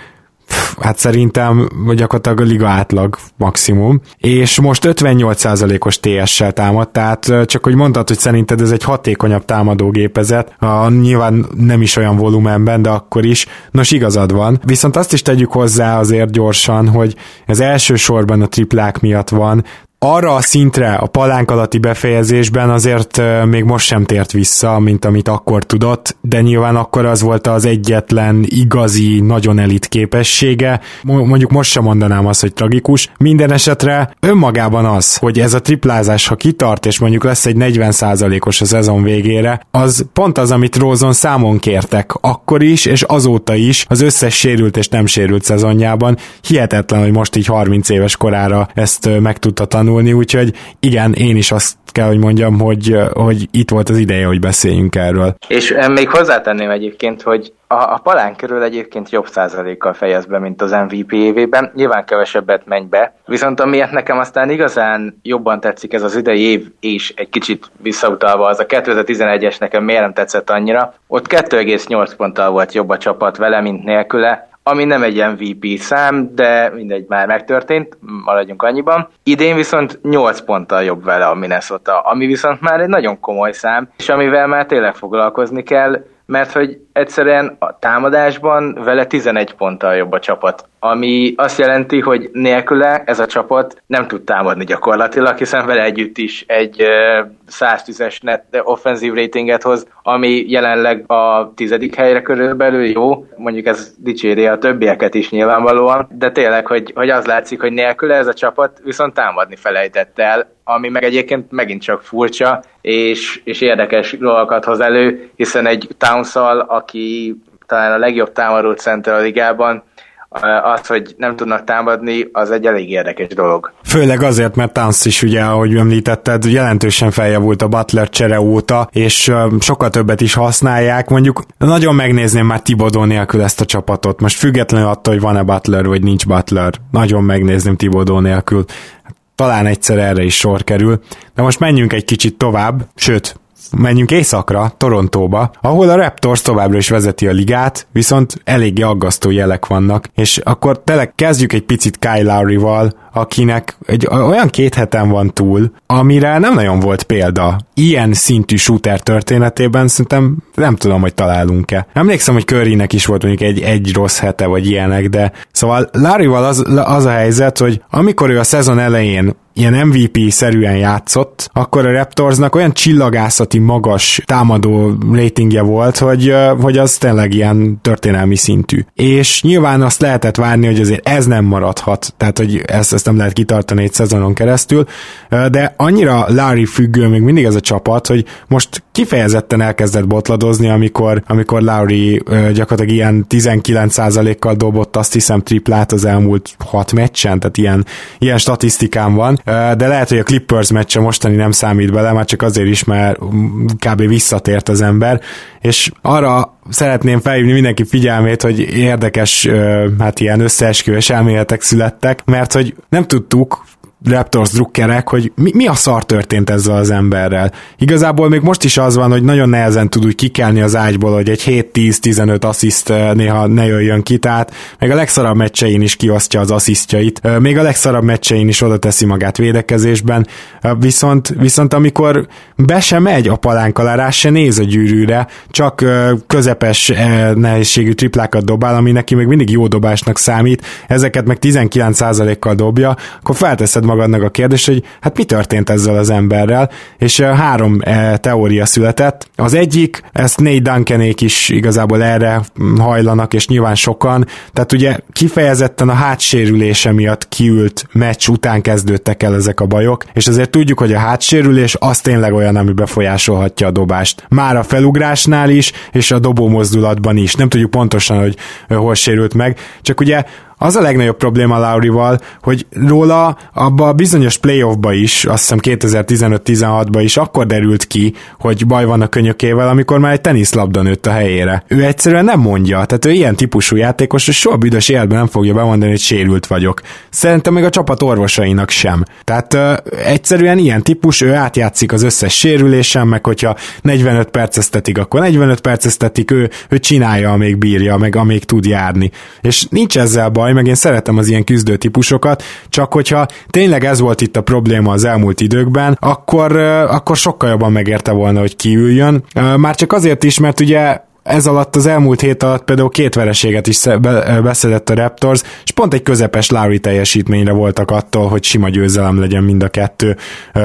[SPEAKER 1] hát szerintem gyakorlatilag a liga átlag maximum, és most 58%-os TS-sel támad, tehát csak hogy mondtad, hogy szerinted ez egy hatékonyabb támadógépezet, a, nyilván nem is olyan volumenben, de akkor is, nos igazad van, viszont azt is tegyük hozzá azért gyorsan, hogy ez elsősorban a triplák miatt van, arra a szintre a palánk alatti befejezésben azért még most sem tért vissza, mint amit akkor tudott, de nyilván akkor az volt az egyetlen igazi, nagyon elit képessége. Mondjuk most sem mondanám azt, hogy tragikus. Minden esetre önmagában az, hogy ez a triplázás, ha kitart, és mondjuk lesz egy 40%-os a szezon végére, az pont az, amit Rózon számon kértek akkor is, és azóta is az összes sérült és nem sérült szezonjában. Hihetetlen, hogy most így 30 éves korára ezt meg tudta tanulni tanulni, úgyhogy igen, én is azt kell, hogy mondjam, hogy, hogy itt volt az ideje, hogy beszéljünk erről.
[SPEAKER 3] És még hozzátenném egyébként, hogy a, a palán körül egyébként jobb százalékkal fejez be, mint az MVP évében. Nyilván kevesebbet menj be, viszont amiért nekem aztán igazán jobban tetszik ez az idei év, és egy kicsit visszautalva az a 2011-es nekem miért nem tetszett annyira. Ott 2,8 ponttal volt jobb a csapat vele, mint nélküle. Ami nem egy MVP szám, de mindegy, már megtörtént, maradjunk annyiban. Idén viszont 8 ponttal jobb vele a Minnesota, ami viszont már egy nagyon komoly szám, és amivel már tényleg foglalkozni kell, mert hogy egyszerűen a támadásban vele 11 ponttal jobb a csapat, ami azt jelenti, hogy nélküle ez a csapat nem tud támadni gyakorlatilag, hiszen vele együtt is egy 110-es net offenzív ratinget hoz, ami jelenleg a tizedik helyre körülbelül jó, mondjuk ez dicséri a többieket is nyilvánvalóan, de tényleg, hogy, hogy az látszik, hogy nélküle ez a csapat viszont támadni felejtett el, ami meg egyébként megint csak furcsa, és, és érdekes dolgokat hoz elő, hiszen egy towns aki talán a legjobb támadó center a ligában, az, hogy nem tudnak támadni, az egy elég érdekes dolog.
[SPEAKER 1] Főleg azért, mert Towns is ugye, ahogy említetted, jelentősen feljavult a Butler csere óta, és sokkal többet is használják. Mondjuk nagyon megnézném már Tibodó nélkül ezt a csapatot. Most függetlenül attól, hogy van-e Butler, vagy nincs Butler. Nagyon megnézném Tibodó nélkül talán egyszer erre is sor kerül. De most menjünk egy kicsit tovább, sőt, menjünk északra, Torontóba, ahol a Raptors továbbra is vezeti a ligát, viszont eléggé aggasztó jelek vannak, és akkor tényleg kezdjük egy picit Kyle Lowry-val, akinek egy olyan két heten van túl, amire nem nagyon volt példa. Ilyen szintű shooter történetében szerintem nem tudom, hogy találunk-e. Emlékszem, hogy Currynek is volt mondjuk egy, egy rossz hete, vagy ilyenek, de szóval Larryval az, az a helyzet, hogy amikor ő a szezon elején ilyen MVP-szerűen játszott, akkor a Raptorsnak olyan csillagászati magas támadó ratingje volt, hogy, hogy az tényleg ilyen történelmi szintű. És nyilván azt lehetett várni, hogy azért ez nem maradhat, tehát hogy ezt, ezt nem lehet kitartani egy szezonon keresztül, de annyira Larry függő még mindig ez a csapat, hogy most kifejezetten elkezdett botladozni, amikor, amikor Larry gyakorlatilag ilyen 19%-kal dobott azt hiszem triplát az elmúlt hat meccsen, tehát ilyen, ilyen statisztikám van, de lehet, hogy a Clippers meccse mostani nem számít bele, már csak azért is, mert kb. visszatért az ember, és arra szeretném felhívni mindenki figyelmét, hogy érdekes, hát ilyen összeesküvés elméletek születtek, mert hogy nem tudtuk, Raptors drukkerek, hogy mi, mi a szar történt ezzel az emberrel. Igazából még most is az van, hogy nagyon nehezen tud úgy kikelni az ágyból, hogy egy 7-10-15 assziszt néha ne jöjjön ki, tehát meg a legszarabb meccsein is kiosztja az asszisztjait, még a legszarabb meccsein is oda teszi magát védekezésben, viszont, viszont amikor be sem megy a palánk alá, rá se néz a gyűrűre, csak közepes nehézségű triplákat dobál, ami neki még mindig jó dobásnak számít, ezeket meg 19%-kal dobja, akkor felteszed magadnak a kérdés, hogy hát mi történt ezzel az emberrel, és három teória született. Az egyik, ezt négy Duncanék is igazából erre hajlanak, és nyilván sokan, tehát ugye kifejezetten a hátsérülése miatt kiült meccs után kezdődtek el ezek a bajok, és azért tudjuk, hogy a hátsérülés az tényleg olyan, ami befolyásolhatja a dobást. Már a felugrásnál is, és a dobó mozdulatban is. Nem tudjuk pontosan, hogy hol sérült meg, csak ugye az a legnagyobb probléma Laurival, hogy róla abba a bizonyos playoffba is, azt hiszem 2015-16-ba is akkor derült ki, hogy baj van a könyökével, amikor már egy teniszlabda nőtt a helyére. Ő egyszerűen nem mondja, tehát ő ilyen típusú játékos, hogy soha büdös életben nem fogja bemondani, hogy sérült vagyok. Szerintem még a csapat orvosainak sem. Tehát ö, egyszerűen ilyen típus, ő átjátszik az összes sérülésen, meg hogyha 45 perceztetik, akkor 45 perceztetik, ő, ő csinálja, amíg bírja, meg amíg tud járni. És nincs ezzel baj, baj, meg én szeretem az ilyen küzdő típusokat, csak hogyha tényleg ez volt itt a probléma az elmúlt időkben, akkor, akkor sokkal jobban megérte volna, hogy kiüljön. Már csak azért is, mert ugye ez alatt az elmúlt hét alatt például két vereséget is beszedett a Raptors, és pont egy közepes Lowry teljesítményre voltak attól, hogy sima győzelem legyen mind a kettő,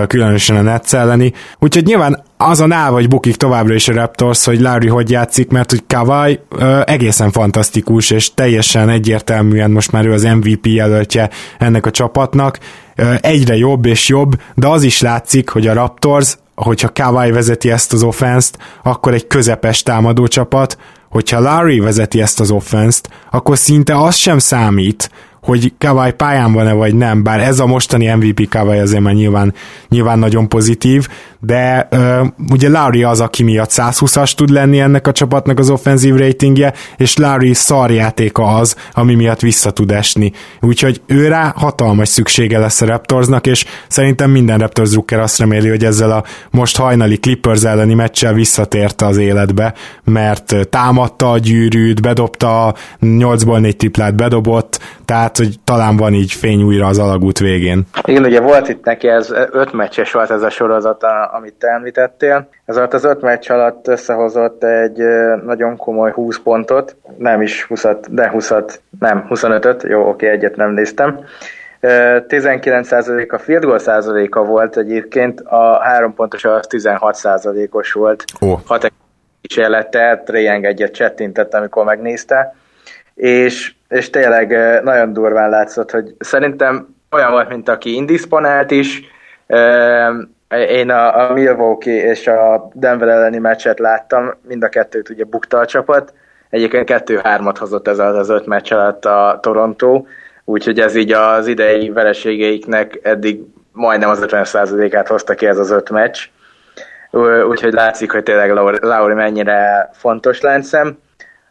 [SPEAKER 1] különösen a Nets elleni. Úgyhogy nyilván azon áll vagy bukik továbbra is a Raptors, hogy Larry hogy játszik, mert hogy Kawai ö, egészen fantasztikus, és teljesen egyértelműen most már ő az MVP jelöltje ennek a csapatnak, ö, egyre jobb és jobb, de az is látszik, hogy a Raptors, hogyha Kawai vezeti ezt az offenszt, akkor egy közepes támadó csapat, hogyha Larry vezeti ezt az offenszt, akkor szinte az sem számít, hogy Kawai pályán van-e vagy nem, bár ez a mostani MVP Kawai azért már nyilván, nyilván nagyon pozitív, de uh, ugye Larry az, aki miatt 120-as tud lenni ennek a csapatnak az offenzív ratingje, és Larry szarjátéka az, ami miatt vissza tud esni. Úgyhogy őre hatalmas szüksége lesz a Raptorsnak, és szerintem minden Raptors drukker azt reméli, hogy ezzel a most hajnali Clippers elleni meccsel visszatért az életbe, mert támadta a gyűrűt, bedobta 8-ból 4 triplát bedobott, tehát hogy talán van így fény újra az alagút végén.
[SPEAKER 3] Igen, ugye volt itt neki ez öt meccses volt ez a sorozat, amit te említettél. Ez alatt az öt meccs alatt összehozott egy nagyon komoly 20 pontot, nem is 20 de 20 nem, 25-öt, jó, oké, egyet nem néztem. 19% a field goal százaléka volt egyébként, a három pontos az 16 százalékos volt.
[SPEAKER 1] Oh.
[SPEAKER 3] 6 kísérlete, Treyang egyet csettintett, amikor megnézte, és, és tényleg nagyon durván látszott, hogy szerintem olyan volt, mint aki indisponált is, én a, a Milwaukee és a Denver elleni meccset láttam, mind a kettőt ugye bukta a csapat, egyébként kettő-hármat hozott ez az öt meccs alatt a Toronto, úgyhogy ez így az idei vereségeiknek eddig majdnem az 50%-át hozta ki ez az öt meccs, úgyhogy látszik, hogy tényleg Lauri mennyire fontos láncszem.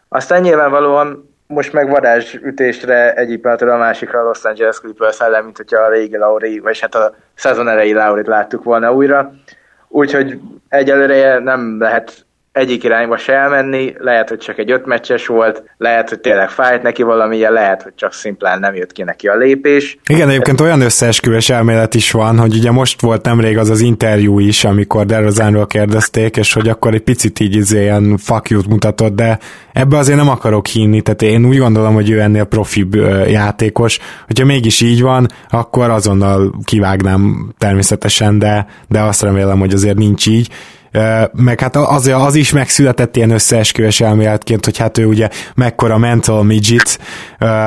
[SPEAKER 3] Aztán nyilvánvalóan most meg varázsütésre egyik pillanatról a másikra a Los Angeles Clippers ellen, mint hogyha a régi Lauri, vagy hát a szezon elejé Laurit láttuk volna újra. Úgyhogy egyelőre nem lehet egyik irányba se elmenni, lehet, hogy csak egy öt meccses volt, lehet, hogy tényleg fájt neki valamilyen, lehet, hogy csak szimplán nem jött ki neki a lépés.
[SPEAKER 1] Igen, egyébként olyan összeesküvés elmélet is van, hogy ugye most volt nemrég az az interjú is, amikor Derozánról kérdezték, és hogy akkor egy picit így izé ilyen fuck you mutatott, de ebbe azért nem akarok hinni, tehát én úgy gondolom, hogy ő ennél profibb játékos, hogyha mégis így van, akkor azonnal kivágnám természetesen, de, de azt remélem, hogy azért nincs így meg hát az, az is megszületett ilyen összeesküvés elméletként, hogy hát ő ugye mekkora mental midget,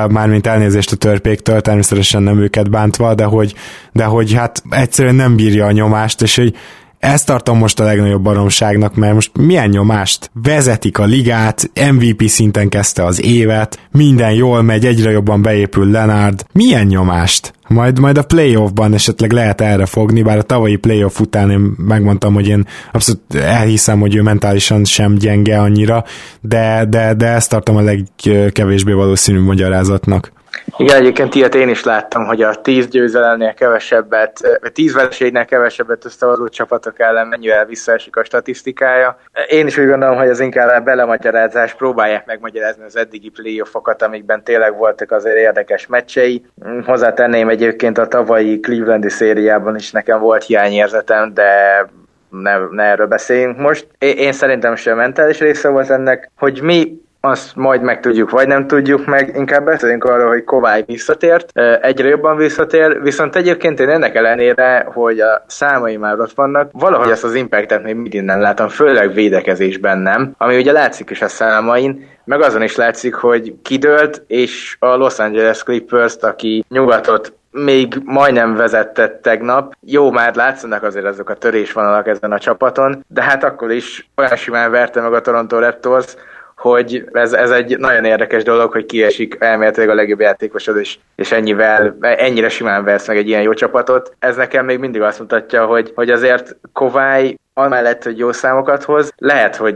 [SPEAKER 1] mármint elnézést a törpéktől, természetesen nem őket bántva, de hogy, de hogy hát egyszerűen nem bírja a nyomást, és hogy ezt tartom most a legnagyobb baromságnak, mert most milyen nyomást vezetik a ligát, MVP szinten kezdte az évet, minden jól megy, egyre jobban beépül Lenard. Milyen nyomást? Majd, majd a playoffban esetleg lehet erre fogni, bár a tavalyi playoff után én megmondtam, hogy én abszolút elhiszem, hogy ő mentálisan sem gyenge annyira, de, de, de ezt tartom a legkevésbé valószínű magyarázatnak.
[SPEAKER 3] Igen, egyébként ilyet én is láttam, hogy a 10 győzelemnél kevesebbet, vagy 10 vereségnél kevesebbet összehozó csapatok ellen mennyivel visszaesik a statisztikája. Én is úgy gondolom, hogy az inkább belemagyarázás, próbálják megmagyarázni az eddigi playoffokat, amikben tényleg voltak azért érdekes meccsei. Hozzátenném egyébként a tavalyi Clevelandi szériában is nekem volt hiányérzetem, de ne, ne erről beszéljünk most. Én szerintem sem mentális része volt ennek, hogy mi azt majd megtudjuk, vagy nem tudjuk meg, inkább beszéljünk arról, hogy Kovály visszatért, egyre jobban visszatér, viszont egyébként én ennek ellenére, hogy a számai már ott vannak, valahogy ezt az impactet még mindig nem látom, főleg védekezésben nem, ami ugye látszik is a számain, meg azon is látszik, hogy kidőlt, és a Los Angeles Clippers-t, aki nyugatot még majdnem vezetett tegnap. Jó, már látszanak azért azok a törésvonalak ezen a csapaton, de hát akkor is olyan simán verte meg a Toronto Raptors, hogy ez, ez egy nagyon érdekes dolog, hogy kiesik elméletileg a legjobb játékosod, és, és ennyivel, ennyire simán vesz meg egy ilyen jó csapatot. Ez nekem még mindig azt mutatja, hogy, hogy azért Kovály amellett, hogy jó számokat hoz, lehet, hogy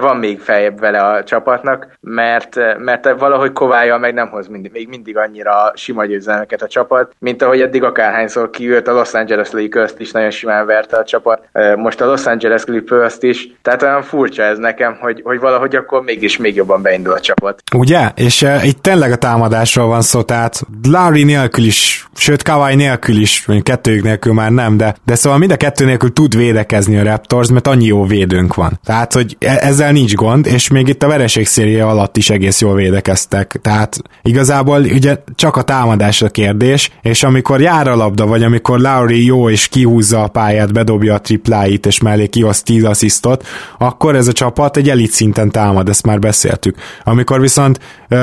[SPEAKER 3] van még feljebb vele a csapatnak, mert, mert valahogy Kovályjal meg nem hoz mindig, még mindig annyira sima győzelmeket a csapat, mint ahogy eddig akárhányszor kiült a Los Angeles lakers is nagyon simán verte a csapat, most a Los Angeles clippers is, tehát olyan furcsa ez nekem, hogy, hogy valahogy akkor mégis még jobban beindul a csapat.
[SPEAKER 1] Ugye? És uh, itt tényleg a támadásról van szó, tehát Larry nélkül is, sőt Kawai nélkül is, vagy kettőjük nélkül már nem, de, de szóval mind a kettő nélkül tud védekezni a Raptors, mert annyi jó védőnk van. Tehát, hogy e- ezzel nincs gond, és még itt a vereség széria alatt is egész jól védekeztek. Tehát igazából ugye csak a támadás a kérdés, és amikor jár a labda, vagy amikor Lowry jó és kihúzza a pályát, bedobja a tripláit, és mellé kihoz 10 asszisztot, akkor ez a csapat egy elit szinten támad, ezt már beszéltük. Amikor viszont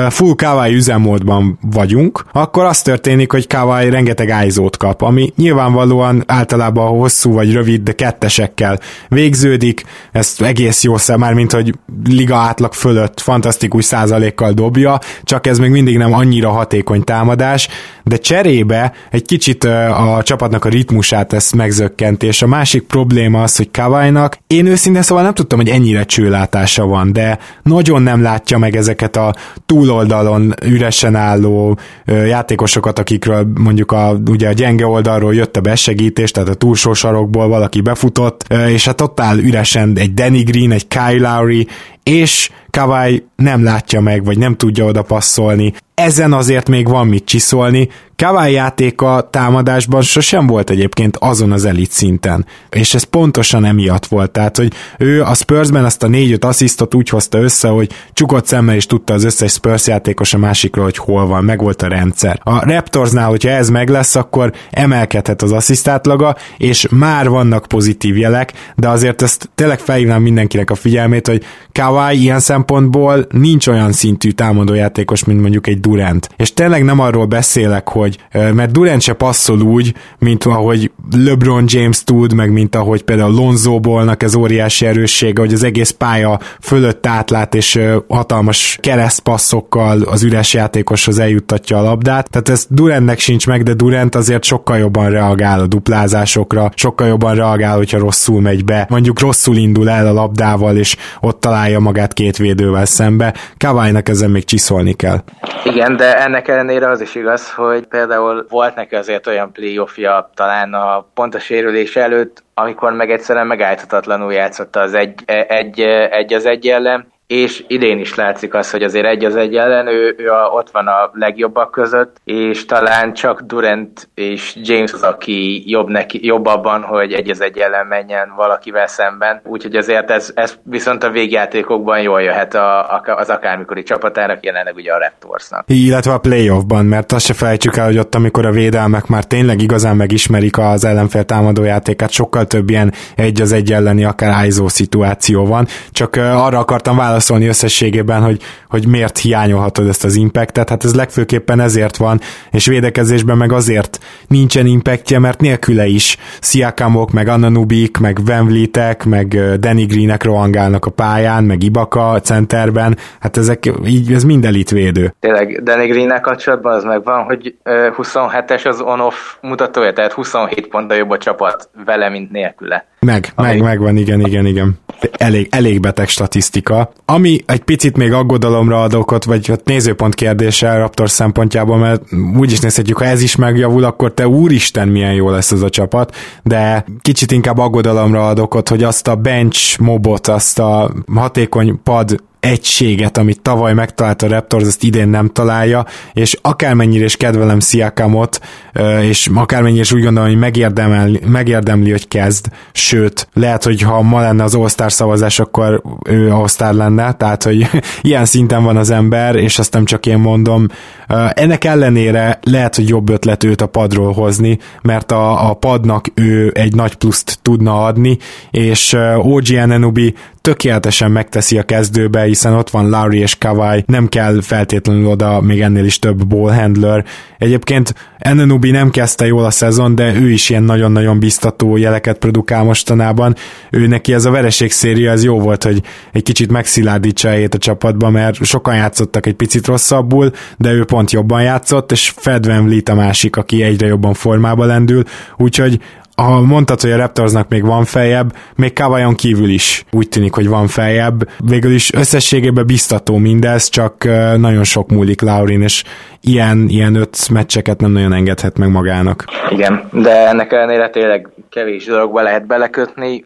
[SPEAKER 1] full Kawai üzemmódban vagyunk, akkor az történik, hogy Kawai rengeteg ájzót kap, ami nyilvánvalóan általában hosszú vagy rövid, de kettesekkel végződik, ezt egész jó szem, már mint hogy liga átlag fölött fantasztikus százalékkal dobja, csak ez még mindig nem annyira hatékony támadás, de cserébe egy kicsit a csapatnak a ritmusát ezt megzökkent, és a másik probléma az, hogy Kavajnak, én őszintén szóval nem tudtam, hogy ennyire csőlátása van, de nagyon nem látja meg ezeket a túloldalon üresen álló játékosokat, akikről mondjuk a, ugye a gyenge oldalról jött a besegítés, tehát a túlsó sarokból valaki befutott, és hát totál üresen egy Danny Green, egy Kyle Lowry, és Kawai nem látja meg, vagy nem tudja oda passzolni. Ezen azért még van mit csiszolni. Kawai játéka támadásban sosem volt egyébként azon az elit szinten, és ez pontosan emiatt volt, tehát hogy ő a Spursben azt a négy-öt asszisztot úgy hozta össze, hogy csukott szemmel is tudta az összes Spurs játékos a másikról, hogy hol van, meg volt a rendszer. A Raptorsnál, hogyha ez meg lesz, akkor emelkedhet az asszisztátlaga, és már vannak pozitív jelek, de azért ezt tényleg felhívnám mindenkinek a figyelmét, hogy Kawai ilyen szempontból nincs olyan szintű támadójátékos, mint mondjuk egy Durant. És tényleg nem arról beszélek, hogy mert Durant se passzol úgy, mint ahogy LeBron James tud, meg mint ahogy például Lonzo Ballnak ez óriási erőssége, hogy az egész pálya fölött átlát, és hatalmas keresztpasszokkal az üres játékoshoz eljuttatja a labdát. Tehát ez Durantnek sincs meg, de Durant azért sokkal jobban reagál a duplázásokra, sokkal jobban reagál, hogyha rosszul megy be. Mondjuk rosszul indul el a labdával, és ott találja magát két védővel szembe. Kawai-nak ezen még csiszolni kell.
[SPEAKER 3] Igen, de ennek ellenére az is igaz, hogy például volt neki azért olyan playoffja talán a pont sérülés előtt, amikor meg egyszerűen megállíthatatlanul játszotta az egy, egy, egy az egy ellen, és idén is látszik az, hogy azért egy az egy ellen, ő, ő a, ott van a legjobbak között, és talán csak Durant és James az, aki jobb, neki, jobb abban, hogy egy az egy ellen menjen valakivel szemben, úgyhogy azért ez, ez viszont a végjátékokban jól jöhet a, a, az akármikori csapatának, jelenleg ugye a Raptorsnak.
[SPEAKER 1] Illetve a playoffban, mert azt se felejtsük el, hogy ott, amikor a védelmek már tényleg igazán megismerik az ellenfél támadójátékát, sokkal több ilyen egy az egy elleni, akár ISO szituáció van, csak arra akartam válaszolni, válaszolni összességében, hogy, hogy miért hiányolhatod ezt az impactet. Hát ez legfőképpen ezért van, és védekezésben meg azért nincsen impactje, mert nélküle is Sziakamok, meg Ananubik, meg Venvlitek, meg Danny Greenek rohangálnak a pályán, meg Ibaka a centerben, hát ezek így, ez mind elitvédő.
[SPEAKER 3] Tényleg Danny Greennek kapcsolatban az megvan, hogy 27-es az on-off mutatója, tehát 27 ponttal jobb a csapat vele, mint nélküle.
[SPEAKER 1] Meg, Ami... meg, megvan, igen, igen, igen. Elég, elég beteg statisztika. Ami egy picit még aggodalomra ad okot, vagy hát nézőpont kérdése Raptor szempontjából, mert úgy is nézhetjük, ha ez is megjavul, akkor te úristen milyen jó lesz ez a csapat, de kicsit inkább aggodalomra ad okot, hogy azt a bench mobot, azt a hatékony pad egységet, amit tavaly megtalálta a Raptors, ezt idén nem találja, és akármennyire is kedvelem Sziakamot, és akármennyire is úgy gondolom, hogy megérdemli, megérdemli, hogy kezd, sőt, lehet, hogy ha ma lenne az All-Star szavazás, akkor ő All-Star lenne, tehát, hogy ilyen szinten van az ember, és azt nem csak én mondom. Ennek ellenére lehet, hogy jobb ötlet őt a padról hozni, mert a, a padnak ő egy nagy pluszt tudna adni, és OG Anunoby tökéletesen megteszi a kezdőbe, hiszen ott van Lowry és Kawai, nem kell feltétlenül oda még ennél is több ball handler. Egyébként Enenubi nem kezdte jól a szezon, de ő is ilyen nagyon-nagyon biztató jeleket produkál mostanában. Ő neki ez a vereség széria, ez jó volt, hogy egy kicsit megszilárdítsa a csapatba, mert sokan játszottak egy picit rosszabbul, de ő pont jobban játszott, és Fred Van Vliet a másik, aki egyre jobban formába lendül, úgyhogy ha mondtad, hogy a Raptorsnak még van feljebb, még Kavajon kívül is úgy tűnik, hogy van feljebb. Végül is összességében biztató mindez, csak nagyon sok múlik Laurin, és ilyen, ilyen öt meccseket nem nagyon engedhet meg magának.
[SPEAKER 3] Igen, de ennek ellenére tényleg kevés dologba lehet belekötni,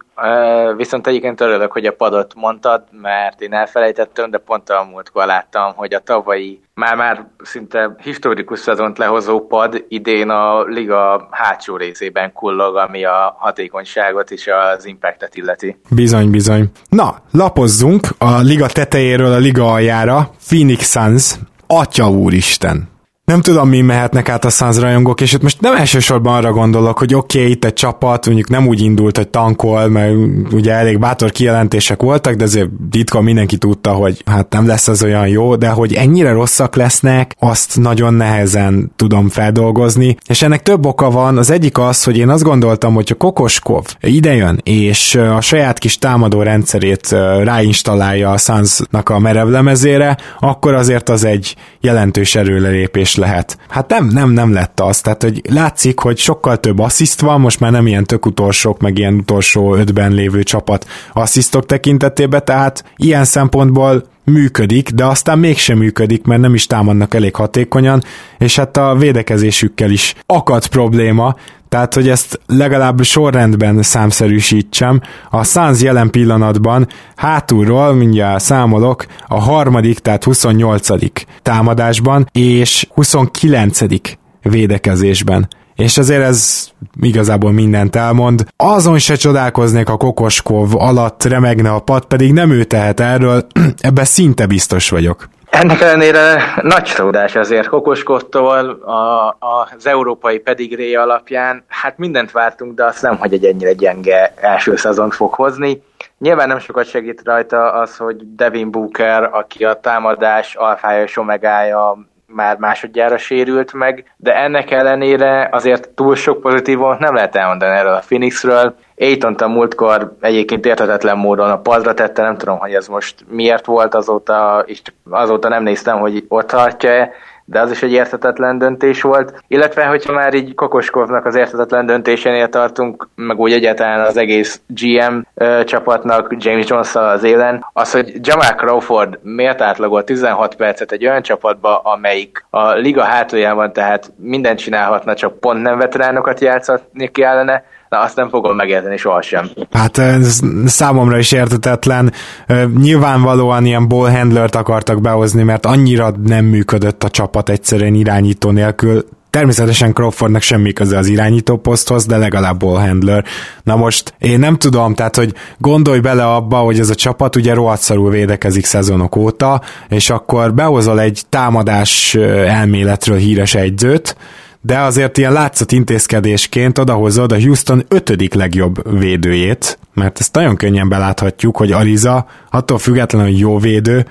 [SPEAKER 3] viszont egyébként örülök, hogy a padot mondtad, mert én elfelejtettem, de pont a múltkor láttam, hogy a tavalyi már-már szinte historikus szezont lehozó pad idén a liga hátsó részében kullog, ami a hatékonyságot és az impactet illeti.
[SPEAKER 1] Bizony, bizony. Na, lapozzunk a liga tetejéről a liga aljára. Phoenix Suns, atya úristen. Nem tudom, mi mehetnek át a Suns rajongók, és itt most nem elsősorban arra gondolok, hogy oké, okay, itt egy csapat mondjuk nem úgy indult, hogy tankol, mert ugye elég bátor kijelentések voltak, de azért titkon mindenki tudta, hogy hát nem lesz az olyan jó, de hogy ennyire rosszak lesznek, azt nagyon nehezen tudom feldolgozni, és ennek több oka van, az egyik az, hogy én azt gondoltam, hogy a Kokoskov idejön, és a saját kis támadó rendszerét ráinstallálja a Sunsnak a merevlemezére, akkor azért az egy jelentős erőlelépés lehet. Hát nem, nem, nem lett az. Tehát, hogy látszik, hogy sokkal több assziszt van, most már nem ilyen tök utolsók, meg ilyen utolsó ötben lévő csapat asszisztok tekintetében, tehát ilyen szempontból működik, de aztán mégsem működik, mert nem is támadnak elég hatékonyan, és hát a védekezésükkel is akad probléma, tehát, hogy ezt legalább sorrendben számszerűsítsem, a Suns jelen pillanatban hátulról, mindjárt számolok, a harmadik, tehát 28. támadásban, és 29. védekezésben és azért ez igazából mindent elmond. Azon se csodálkoznék a Kokoskov alatt remegne a pad, pedig nem ő tehet erről, ebben szinte biztos vagyok.
[SPEAKER 3] Ennek ellenére nagy csalódás azért Kokoskodtól a, a, az európai pedigré alapján. Hát mindent vártunk, de azt nem, hogy egy ennyire gyenge első szezont fog hozni. Nyilván nem sokat segít rajta az, hogy Devin Booker, aki a támadás alfája és omegája már másodjára sérült meg, de ennek ellenére azért túl sok pozitívon nem lehet elmondani erről a Phoenixről. Aiton a múltkor egyébként értetetlen módon a padra tette, nem tudom, hogy ez most miért volt azóta, és azóta nem néztem, hogy ott tartja-e, de az is egy érthetetlen döntés volt. Illetve, hogyha már így Kokoskovnak az érthetetlen döntésénél tartunk, meg úgy egyáltalán az egész GM ö, csapatnak, James jones az élen, az, hogy Jamal Crawford miért átlagolt 16 percet egy olyan csapatba, amelyik a liga hátuljában, tehát mindent csinálhatna, csak pont nem veteránokat játszatni kellene, Na, azt nem fogom megérteni sohasem.
[SPEAKER 1] Hát ez számomra is értetetlen. Nyilvánvalóan ilyen ball handlert akartak behozni, mert annyira nem működött a csapat egyszerűen irányító nélkül. Természetesen Crawfordnak semmi köze az irányító poszthoz, de legalább ball handler. Na most én nem tudom, tehát hogy gondolj bele abba, hogy ez a csapat ugye rohadszarul védekezik szezonok óta, és akkor behozol egy támadás elméletről híres egyzőt, de azért ilyen látszat intézkedésként odahozod a Houston ötödik legjobb védőjét, mert ezt nagyon könnyen beláthatjuk, hogy Ariza attól függetlenül, jó védő,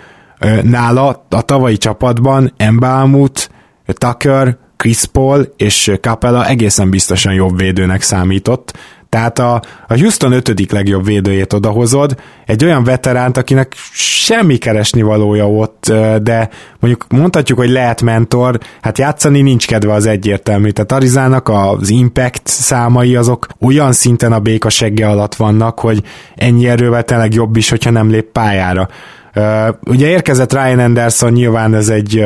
[SPEAKER 1] nála a tavalyi csapatban Embalmut, Tucker, Chris Paul és Capella egészen biztosan jobb védőnek számított, tehát a, a Houston ötödik legjobb védőjét odahozod, egy olyan veteránt, akinek semmi keresni valója ott, de mondjuk mondhatjuk, hogy lehet mentor, hát játszani nincs kedve az egyértelmű. Tehát Arizának az impact számai azok olyan szinten a béka segge alatt vannak, hogy ennyi erővel tényleg jobb is, hogyha nem lép pályára. ugye érkezett Ryan Anderson, nyilván ez egy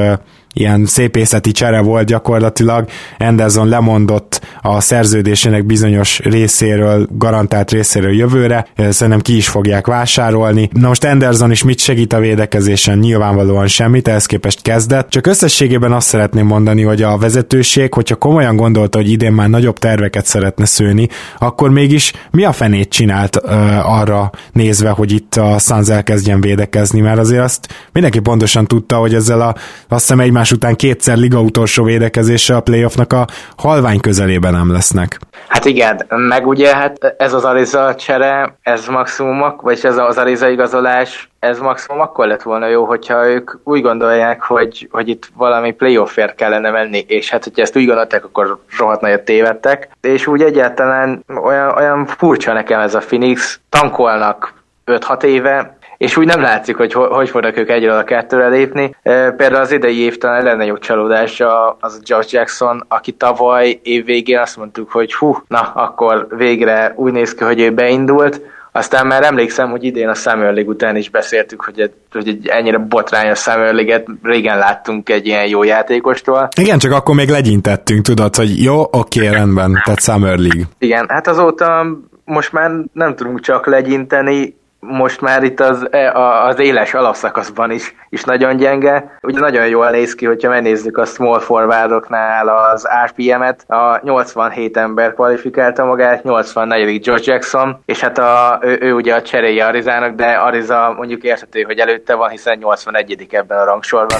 [SPEAKER 1] ilyen szépészeti csere volt gyakorlatilag. Anderson lemondott a szerződésének bizonyos részéről, garantált részéről jövőre, szerintem ki is fogják vásárolni. Na most Anderson is mit segít a védekezésen? Nyilvánvalóan semmit, ehhez képest kezdett. Csak összességében azt szeretném mondani, hogy a vezetőség, hogyha komolyan gondolta, hogy idén már nagyobb terveket szeretne szőni, akkor mégis mi a fenét csinált uh, arra nézve, hogy itt a Suns elkezdjen védekezni, mert azért azt mindenki pontosan tudta, hogy ezzel a, azt hiszem egymás egymás után kétszer liga utolsó védekezése a playoffnak a halvány közelében nem lesznek.
[SPEAKER 3] Hát igen, meg ugye hát ez az Ariza csere, ez maximum, vagy ez az Ariza igazolás, ez maximum akkor lett volna jó, hogyha ők úgy gondolják, hogy, hogy itt valami playoffért kellene menni, és hát hogyha ezt úgy gondolták, akkor rohadt nagyot tévedtek, és úgy egyáltalán olyan, olyan furcsa nekem ez a Phoenix, tankolnak 5-6 éve, és úgy nem látszik, hogy hogy fognak ők egyről a kettőre lépni. Például az idei év talán lenne jó csalódás az Josh Jackson, aki tavaly év végén azt mondtuk, hogy hú, na, akkor végre úgy néz ki, hogy ő beindult, aztán már emlékszem, hogy idén a Summer League után is beszéltük, hogy, hogy egy ennyire botrányos Summer League-et régen láttunk egy ilyen jó játékostól.
[SPEAKER 1] Igen, csak akkor még legyintettünk, tudod, hogy jó, oké, rendben, tehát Summer League.
[SPEAKER 3] Igen, hát azóta most már nem tudunk csak legyinteni, most már itt az, e, az éles alapszakaszban is, is nagyon gyenge. Ugye nagyon jól néz ki, hogyha megnézzük a small forwardoknál az RPM-et, a 87 ember kvalifikálta magát, 84. George Jackson, és hát a, ő, ő ugye a cseréje Arizának, de Ariza mondjuk érthető, hogy előtte van, hiszen 81. ebben a rangsorban,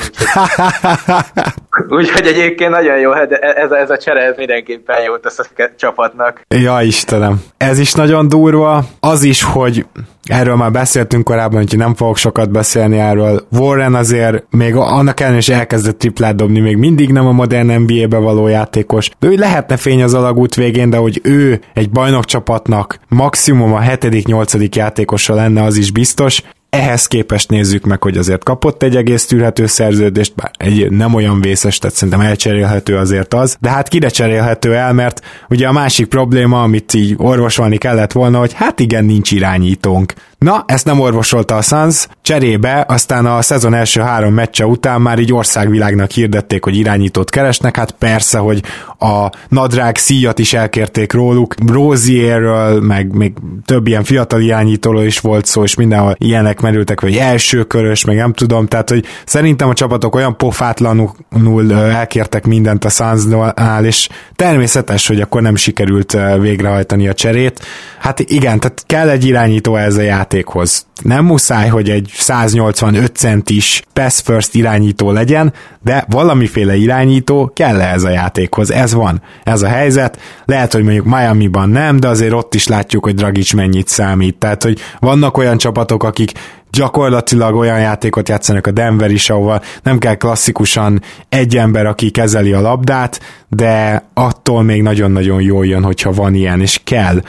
[SPEAKER 3] úgyhogy egyébként nagyon jó, de ez, ez a csere ez mindenképpen jó tesz a csapatnak.
[SPEAKER 1] Ja, Istenem. Ez is nagyon durva. Az is, hogy Erről már beszéltünk korábban, hogy nem fogok sokat beszélni erről. Warren azért még annak ellenére is elkezdett triplát dobni, még mindig nem a modern NBA-be való játékos. De ő lehetne fény az alagút végén, de hogy ő egy bajnokcsapatnak maximum a 7.-8. játékosa lenne, az is biztos. Ehhez képest nézzük meg, hogy azért kapott egy egész tűrhető szerződést, bár egy nem olyan vészes, tehát szerintem elcserélhető azért az, de hát kire cserélhető el, mert ugye a másik probléma, amit így orvosolni kellett volna, hogy hát igen, nincs irányítónk. Na, ezt nem orvosolta a Suns, cserébe aztán a szezon első három meccse után már így országvilágnak hirdették, hogy irányítót keresnek, hát persze, hogy a nadrág szíjat is elkérték róluk, Rozierről, meg még több ilyen fiatal irányítóról is volt szó, és mindenhol ilyenek merültek, vagy elsőkörös, meg nem tudom, tehát hogy szerintem a csapatok olyan pofátlanul elkértek mindent a Sunsnál, és természetes, hogy akkor nem sikerült végrehajtani a cserét. Hát igen, tehát kell egy irányító ez a játékhoz. Nem muszáj, hogy egy 185 centis pass first irányító legyen, de valamiféle irányító kell ez a játékhoz. Ez van, ez a helyzet. Lehet, hogy mondjuk Miami-ban nem, de azért ott is látjuk, hogy Dragic mennyit számít. Tehát, hogy vannak olyan csapatok, akik gyakorlatilag olyan játékot játszanak a Denver is, ahol nem kell klasszikusan egy ember, aki kezeli a labdát, de attól még nagyon-nagyon jól jön, hogyha van ilyen, és kell.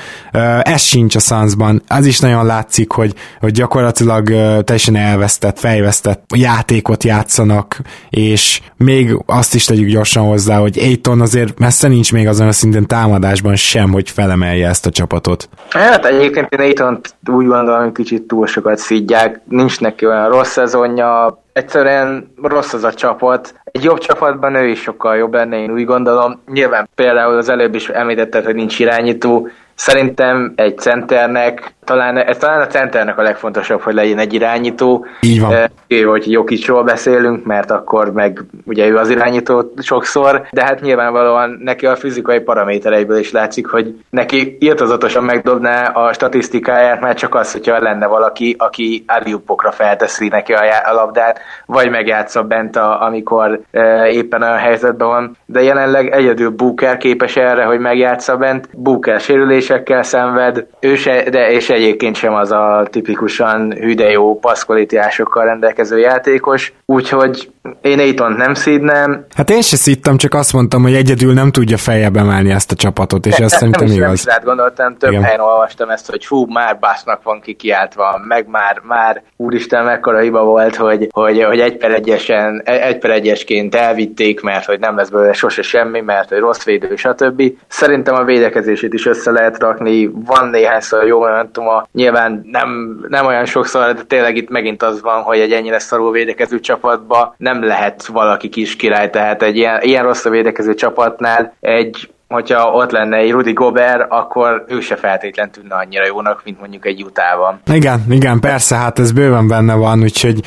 [SPEAKER 1] Ez sincs a Sunsban. Az is nagyon látszik, hogy, hogy gyakorlatilag teljesen elvesztett, fejvesztett játékot játszanak, és még azt is tegyük gyorsan hozzá, hogy Aiton azért messze nincs még azon a szinten támadásban sem, hogy felemelje ezt a csapatot.
[SPEAKER 3] Hát egyébként én Aiton úgy gondolom, hogy kicsit túl sokat szidják, nincs neki olyan rossz szezonja, egyszerűen rossz az a csapat. Egy jobb csapatban ő is sokkal jobb lenne, én úgy gondolom. Nyilván például az előbb is említetted, hogy nincs irányító, Szerintem egy centernek, talán, ez talán a centernek a legfontosabb, hogy legyen egy irányító.
[SPEAKER 1] Így van.
[SPEAKER 3] Ő, hogy Jokicsról beszélünk, mert akkor meg ugye ő az irányító sokszor, de hát nyilvánvalóan neki a fizikai paramétereiből is látszik, hogy neki írtozatosan megdobná a statisztikáját, mert csak az, hogyha lenne valaki, aki aliupokra felteszi neki a, a labdát, vagy megjátsza bent, a, amikor e, éppen olyan helyzetben van, de jelenleg egyedül Booker képes erre, hogy megjátsza bent. Booker sérülés sérülésekkel szenved, ő se, de és egyébként sem az a tipikusan hüde jó passzkvalitásokkal rendelkező játékos, úgyhogy én Aiton nem szídnem.
[SPEAKER 1] Hát én se szídtam, csak azt mondtam, hogy egyedül nem tudja feljebb emelni ezt a csapatot, és ezt szerintem igaz. Nem
[SPEAKER 3] rá gondoltam, több Igen. helyen olvastam ezt, hogy fú, már básznak van ki kiáltva, meg már, már úristen, mekkora hiba volt, hogy, hogy, hogy egy per egyesen, egy per egyesként elvitték, mert hogy nem lesz belőle sose semmi, mert hogy rossz védő, stb. Szerintem a védekezését is össze lehet rakni, van néhányszor jó momentuma, nyilván nem, nem olyan sokszor, de tényleg itt megint az van, hogy egy ennyire szarul védekező csapatba nem lehet valaki kis király, tehát egy ilyen, ilyen rossz a védekező csapatnál egy hogyha ott lenne egy Rudy Gobert, akkor ő se feltétlen tűnne annyira jónak, mint mondjuk egy utában.
[SPEAKER 1] Igen, igen, persze, hát ez bőven benne van, úgyhogy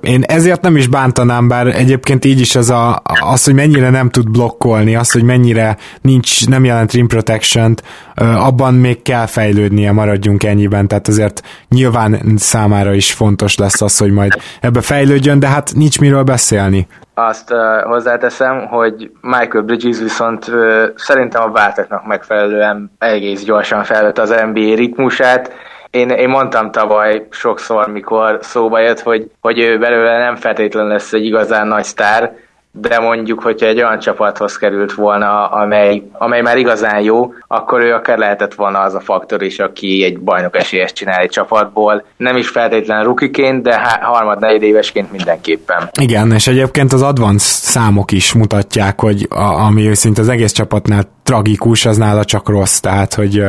[SPEAKER 1] én ezért nem is bántanám, bár egyébként így is az, a, az, hogy mennyire nem tud blokkolni, az, hogy mennyire nincs, nem jelent rim protection abban még kell fejlődnie, maradjunk ennyiben, tehát azért nyilván számára is fontos lesz az, hogy majd ebbe fejlődjön, de hát nincs miről beszélni
[SPEAKER 3] azt uh, hozzáteszem, hogy Michael Bridges viszont uh, szerintem a váltaknak megfelelően egész gyorsan felvett az NBA ritmusát. Én, én mondtam tavaly sokszor, mikor szóba jött, hogy, hogy ő belőle nem feltétlenül lesz egy igazán nagy sztár, de mondjuk, hogyha egy olyan csapathoz került volna, amely, amely már igazán jó, akkor ő akár lehetett volna az a faktor is, aki egy bajnok esélyes csinál egy csapatból. Nem is feltétlenül rukiként, de harmad negyed évesként mindenképpen.
[SPEAKER 1] Igen, és egyébként az advanced számok is mutatják, hogy a, ami szinte az egész csapatnál tragikus, az nála csak rossz, tehát hogy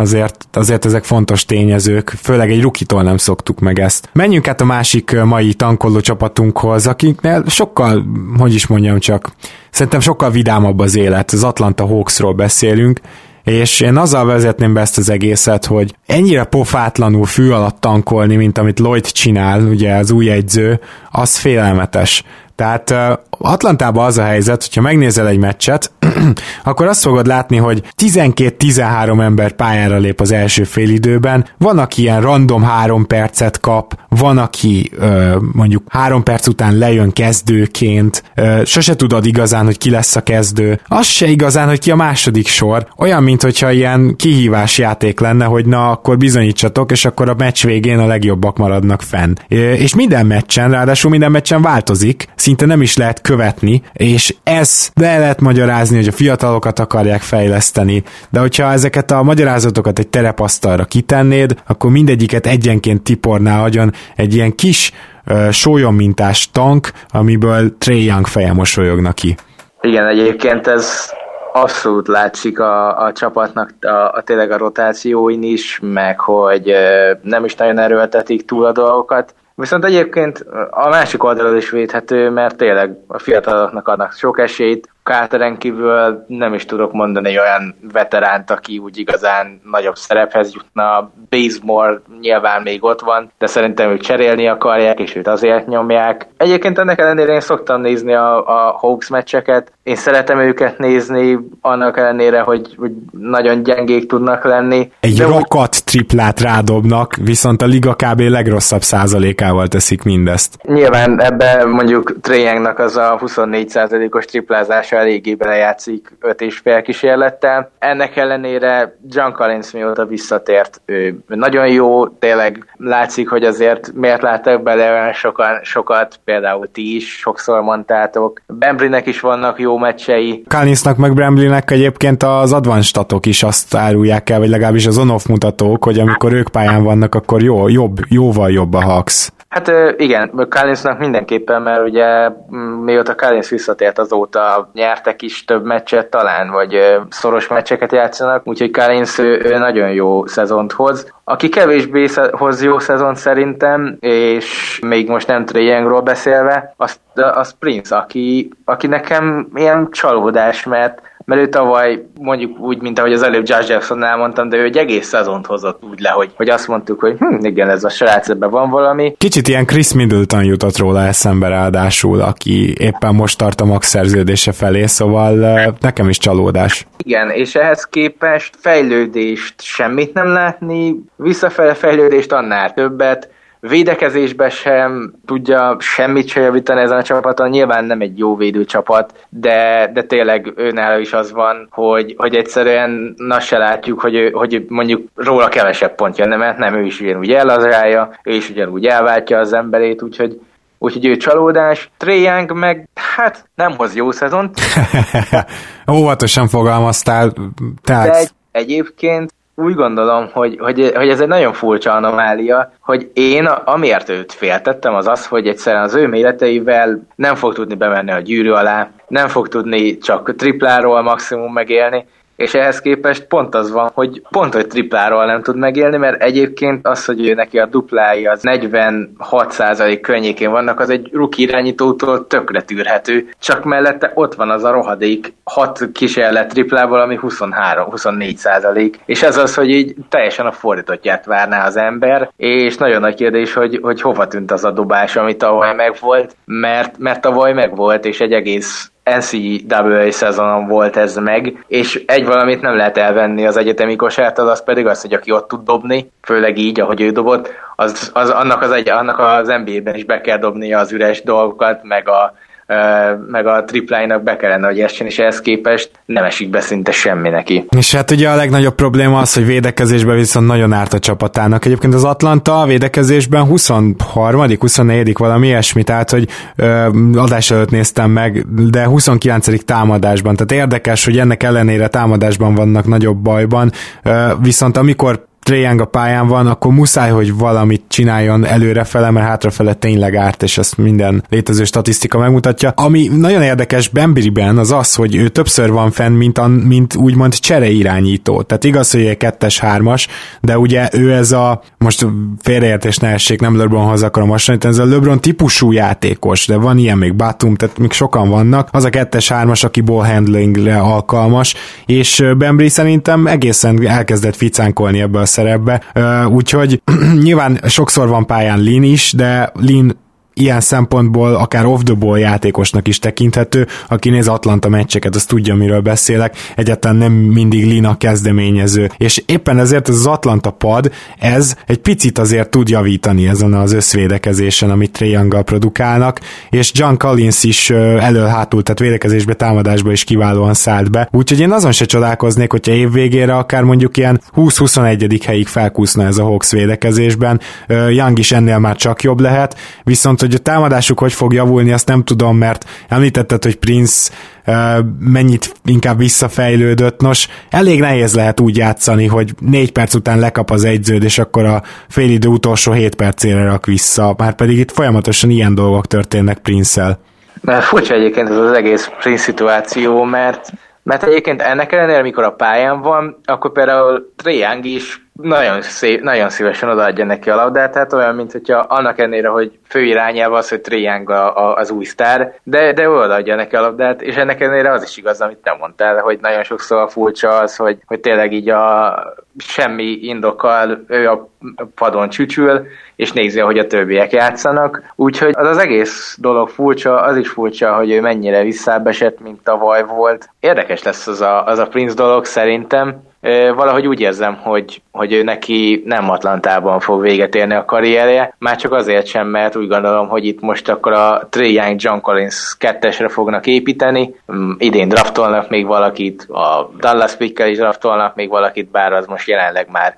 [SPEAKER 1] azért, azért ezek fontos tényezők, főleg egy rukitól nem szoktuk meg ezt. Menjünk át a másik mai tankoló csapatunkhoz, akiknél sokkal, hogy is mondjam csak, szerintem sokkal vidámabb az élet, az Atlanta Hawksról beszélünk, és én azzal vezetném be ezt az egészet, hogy ennyire pofátlanul fű alatt tankolni, mint amit Lloyd csinál, ugye az új egyző, az félelmetes. Tehát Atlantában az a helyzet, hogyha megnézel egy meccset, akkor azt fogod látni, hogy 12-13 ember pályára lép az első félidőben, van, aki ilyen random három percet kap, van, aki ö, mondjuk három perc után lejön kezdőként, ö, sose tudod igazán, hogy ki lesz a kezdő, az se igazán, hogy ki a második sor, olyan, mint hogyha ilyen kihívás játék lenne, hogy na, akkor bizonyítsatok, és akkor a meccs végén a legjobbak maradnak fenn. És minden meccsen, ráadásul minden meccsen változik, szinte nem is lehet követni, és ez be lehet magyarázni, hogy a fiatalokat akarják fejleszteni, de hogyha ezeket a magyarázatokat egy terepasztalra kitennéd, akkor mindegyiket egyenként tiporná agyon egy ilyen kis uh, sólyom-mintás tank, amiből Trey Young feje mosolyogna ki.
[SPEAKER 3] Igen, egyébként ez abszolút látszik a, a csapatnak a, a tényleg a rotációin is, meg hogy nem is nagyon erőltetik túl a dolgokat. Viszont egyébként a másik oldalról is védhető, mert tényleg a fiataloknak adnak sok esélyt, Carteren kívül nem is tudok mondani olyan veteránt, aki úgy igazán nagyobb szerephez jutna. Bazemore nyilván még ott van, de szerintem őt cserélni akarják, és őt azért nyomják. Egyébként ennek ellenére én szoktam nézni a, a Hawks meccseket, én szeretem őket nézni, annak ellenére, hogy, hogy nagyon gyengék tudnak lenni.
[SPEAKER 1] Egy de rakat úgy... triplát rádobnak, viszont a liga kb. legrosszabb százalékával teszik mindezt.
[SPEAKER 3] Nyilván ebben mondjuk Treyangnak az a 24 százalékos triplázása eléggé belejátszik öt és fél kísérlettel. Ennek ellenére John Collins mióta visszatért, ő nagyon jó, tényleg látszik, hogy azért miért láttak bele sokan, sokat, például ti is sokszor mondtátok. Bembrynek is vannak jó meccsei.
[SPEAKER 1] Collinsnak meg Bramblynek egyébként az advanced statok is azt árulják el, vagy legalábbis az on-off mutatók, hogy amikor ők pályán vannak, akkor jó, jobb, jóval jobb a Hawks.
[SPEAKER 3] Hát igen, Collinsnak mindenképpen, mert ugye mióta Collins visszatért azóta nyertek is több meccset talán, vagy szoros meccseket játszanak, úgyhogy Collins nagyon jó szezont hoz. Aki kevésbé hoz jó szezont szerintem, és még most nem Trae beszélve, az, az Prince, aki, aki nekem ilyen csalódás, mert mert ő tavaly mondjuk úgy, mint ahogy az előbb Josh Jackson elmondtam, de ő egy egész szezont hozott úgy le, hogy, hogy azt mondtuk, hogy hm, igen, ez a srác, ebben van valami.
[SPEAKER 1] Kicsit ilyen Chris Middleton jutott róla eszembe ráadásul, aki éppen most tart a max szerződése felé, szóval nekem is csalódás.
[SPEAKER 3] Igen, és ehhez képest fejlődést semmit nem látni, visszafele fejlődést annál többet, Védekezésben sem tudja semmit se javítani ezen a csapaton, nyilván nem egy jó védő csapat, de, de tényleg őnála is az van, hogy, hogy egyszerűen na se látjuk, hogy, hogy mondjuk róla kevesebb pont jönne, mert nem ő is ugyanúgy elazrálja, ő is ugyanúgy elváltja az emberét, úgyhogy Úgyhogy ő csalódás. Young meg, hát nem hoz jó szezont.
[SPEAKER 1] Óvatosan fogalmaztál. Tehát...
[SPEAKER 3] De egy, egyébként úgy gondolom, hogy, hogy, hogy ez egy nagyon furcsa anomália, hogy én amiért őt féltettem, az az, hogy egyszerűen az ő méreteivel nem fog tudni bemenni a gyűrű alá, nem fog tudni csak tripláról maximum megélni, és ehhez képest pont az van, hogy pont, hogy tripláról nem tud megélni, mert egyébként az, hogy ő neki a duplái az 46% környékén vannak, az egy rookie irányítótól tökre tűrhető, csak mellette ott van az a rohadék 6 kísérlet triplából, ami 23-24%, és ez az, hogy így teljesen a fordítottját várná az ember, és nagyon nagy kérdés, hogy, hogy hova tűnt az a dobás, ami tavaly megvolt, mert, mert tavaly megvolt, és egy egész NCAA szezonon volt ez meg, és egy valamit nem lehet elvenni az egyetemi kosártól, az pedig az, hogy aki ott tud dobni, főleg így, ahogy ő dobott, az, az annak, az egy, annak az NBA-ben is be kell dobnia az üres dolgokat, meg a meg a tripláinak be kellene, hogy essen, és ehhez képest nem esik be szinte semmi neki.
[SPEAKER 1] És hát ugye a legnagyobb probléma az, hogy védekezésben viszont nagyon árt a csapatának. Egyébként az Atlanta a védekezésben 23 24 valami ilyesmi, tehát hogy ö, adás előtt néztem meg, de 29 támadásban, tehát érdekes, hogy ennek ellenére támadásban vannak nagyobb bajban, ö, viszont amikor Treyang a pályán van, akkor muszáj, hogy valamit csináljon előrefele, mert hátrafele tényleg árt, és ezt minden létező statisztika megmutatja. Ami nagyon érdekes Bembiriben az az, hogy ő többször van fenn, mint, a, mint úgymond csereirányító. Tehát igaz, hogy egy kettes, hármas, de ugye ő ez a, most félreértés ne essék, nem LeBronhoz akarom hasonlítani, ez a LeBron típusú játékos, de van ilyen még Batum, tehát még sokan vannak. Az a kettes, hármas, aki ball handlingre alkalmas, és Bembry szerintem egészen elkezdett ficánkolni ebbe a szerepbe, úgyhogy nyilván sokszor van pályán Lin is, de Lin ilyen szempontból akár off-the-ball játékosnak is tekinthető, aki néz Atlanta meccseket, az tudja, miről beszélek, egyáltalán nem mindig Lina kezdeményező, és éppen ezért ez az Atlanta pad, ez egy picit azért tud javítani ezen az összvédekezésen, amit Young produkálnak, és John Collins is elől-hátul, tehát védekezésbe, támadásba is kiválóan szállt be, úgyhogy én azon se csodálkoznék, hogyha év végére akár mondjuk ilyen 20-21. helyig felkúszna ez a Hawks védekezésben, Young is ennél már csak jobb lehet, viszont hogy a támadásuk hogy fog javulni, azt nem tudom, mert említetted, hogy Prince mennyit inkább visszafejlődött. Nos, elég nehéz lehet úgy játszani, hogy négy perc után lekap az egyződ, és akkor a félidő utolsó hét percére rak vissza, már pedig itt folyamatosan ilyen dolgok történnek Prince-el.
[SPEAKER 3] Mert furcsa egyébként ez az egész Prince szituáció, mert mert egyébként ennek ellenére, amikor a pályán van, akkor például Triang is nagyon, szép, nagyon szívesen odaadja neki a labdát, tehát olyan, mint hogyha annak ellenére, hogy fő irányába az, hogy Triang a, a, az új sztár, de, de odaadja neki a labdát, és ennek ellenére az is igaz, amit te mondtál, hogy nagyon sokszor furcsa az, hogy, hogy tényleg így a semmi indokkal ő a padon csücsül, és nézi, hogy a többiek játszanak. Úgyhogy az az egész dolog furcsa, az is furcsa, hogy ő mennyire visszábbesett, mint tavaly volt. Érdekes lesz az a, az a Prince dolog szerintem, valahogy úgy érzem, hogy, hogy ő neki nem Atlantában fog véget érni a karrierje, már csak azért sem, mert úgy gondolom, hogy itt most akkor a Trey Young John Collins kettesre fognak építeni, mm, idén draftolnak még valakit, a Dallas pick is draftolnak még valakit, bár az most jelenleg már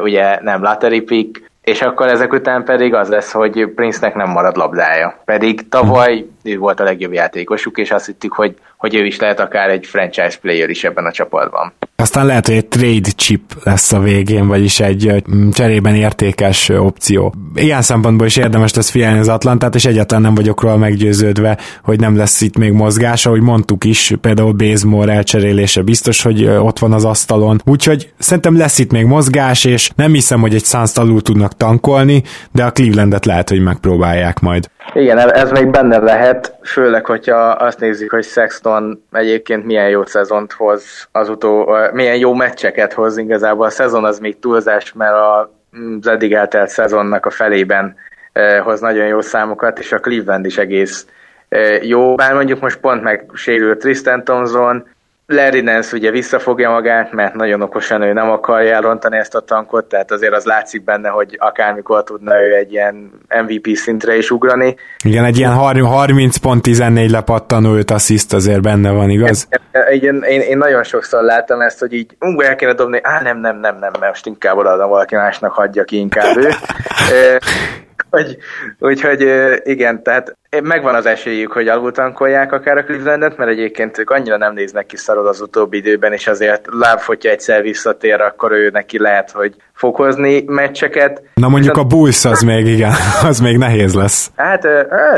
[SPEAKER 3] ugye nem lottery pick, és akkor ezek után pedig az lesz, hogy Prince-nek nem marad labdája. Pedig tavaly ő volt a legjobb játékosuk, és azt hittük, hogy, hogy ő is lehet akár egy franchise player is ebben a csapatban.
[SPEAKER 1] Aztán lehet, hogy egy trade chip lesz a végén, vagyis egy cserében értékes opció. Ilyen szempontból is érdemes lesz figyelni az Atlantát, és egyáltalán nem vagyok róla meggyőződve, hogy nem lesz itt még mozgás, ahogy mondtuk is, például Bazemore elcserélése biztos, hogy ott van az asztalon. Úgyhogy szerintem lesz itt még mozgás, és nem hiszem, hogy egy Suns alul tudnak tankolni, de a Clevelandet lehet, hogy megpróbálják majd.
[SPEAKER 3] Igen, ez még benne lehet, főleg, hogyha azt nézzük, hogy Sexton egyébként milyen jó szezont hoz az utó, milyen jó meccseket hoz igazából. A szezon az még túlzás, mert az eddig eltelt szezonnak a felében hoz nagyon jó számokat, és a Cleveland is egész jó, bár mondjuk most pont meg sérült Tristan Thompson, Larry Nance ugye visszafogja magát, mert nagyon okosan ő nem akarja elrontani ezt a tankot, tehát azért az látszik benne, hogy akármikor tudna ő egy ilyen MVP szintre is ugrani.
[SPEAKER 1] Igen, egy ilyen 30 pont 14 lepattanó őt assziszt azért benne van, igaz?
[SPEAKER 3] Igen, én, én nagyon sokszor láttam ezt, hogy így ú, el kéne dobni, á nem, nem, nem, nem, mert most inkább odaadom valaki másnak, hagyja ki inkább ő. Úgyhogy, úgyhogy igen, tehát megvan az esélyük, hogy alultankolják akár a Clevelandet, mert egyébként ők annyira nem néznek ki szarod az utóbbi időben, és azért láb, hogyha egyszer visszatér, akkor ő neki lehet, hogy fokozni meccseket.
[SPEAKER 1] Na mondjuk Viszont... a Bulls az még, igen, az még nehéz lesz.
[SPEAKER 3] Hát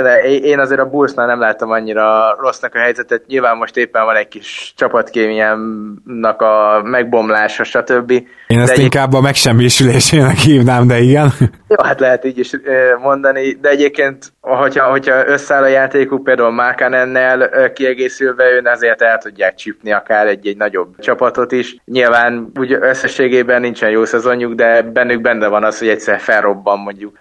[SPEAKER 3] de én azért a Bullsnál nem láttam annyira rossznak a helyzetet, nyilván most éppen van egy kis csapatkémiámnak a megbomlása, stb.
[SPEAKER 1] Én ezt egy... inkább a megsemmisülésének hívnám, de igen.
[SPEAKER 3] Jó, hát lehet így is mondani, de egyébként, hogyha, hogyha összeáll a játékuk, például Mákanennel kiegészülve, ön ezért el tudják csípni akár egy-egy nagyobb csapatot is. Nyilván úgy összességében nincsen jó szezonjuk, de bennük benne van az, hogy egyszer felrobban mondjuk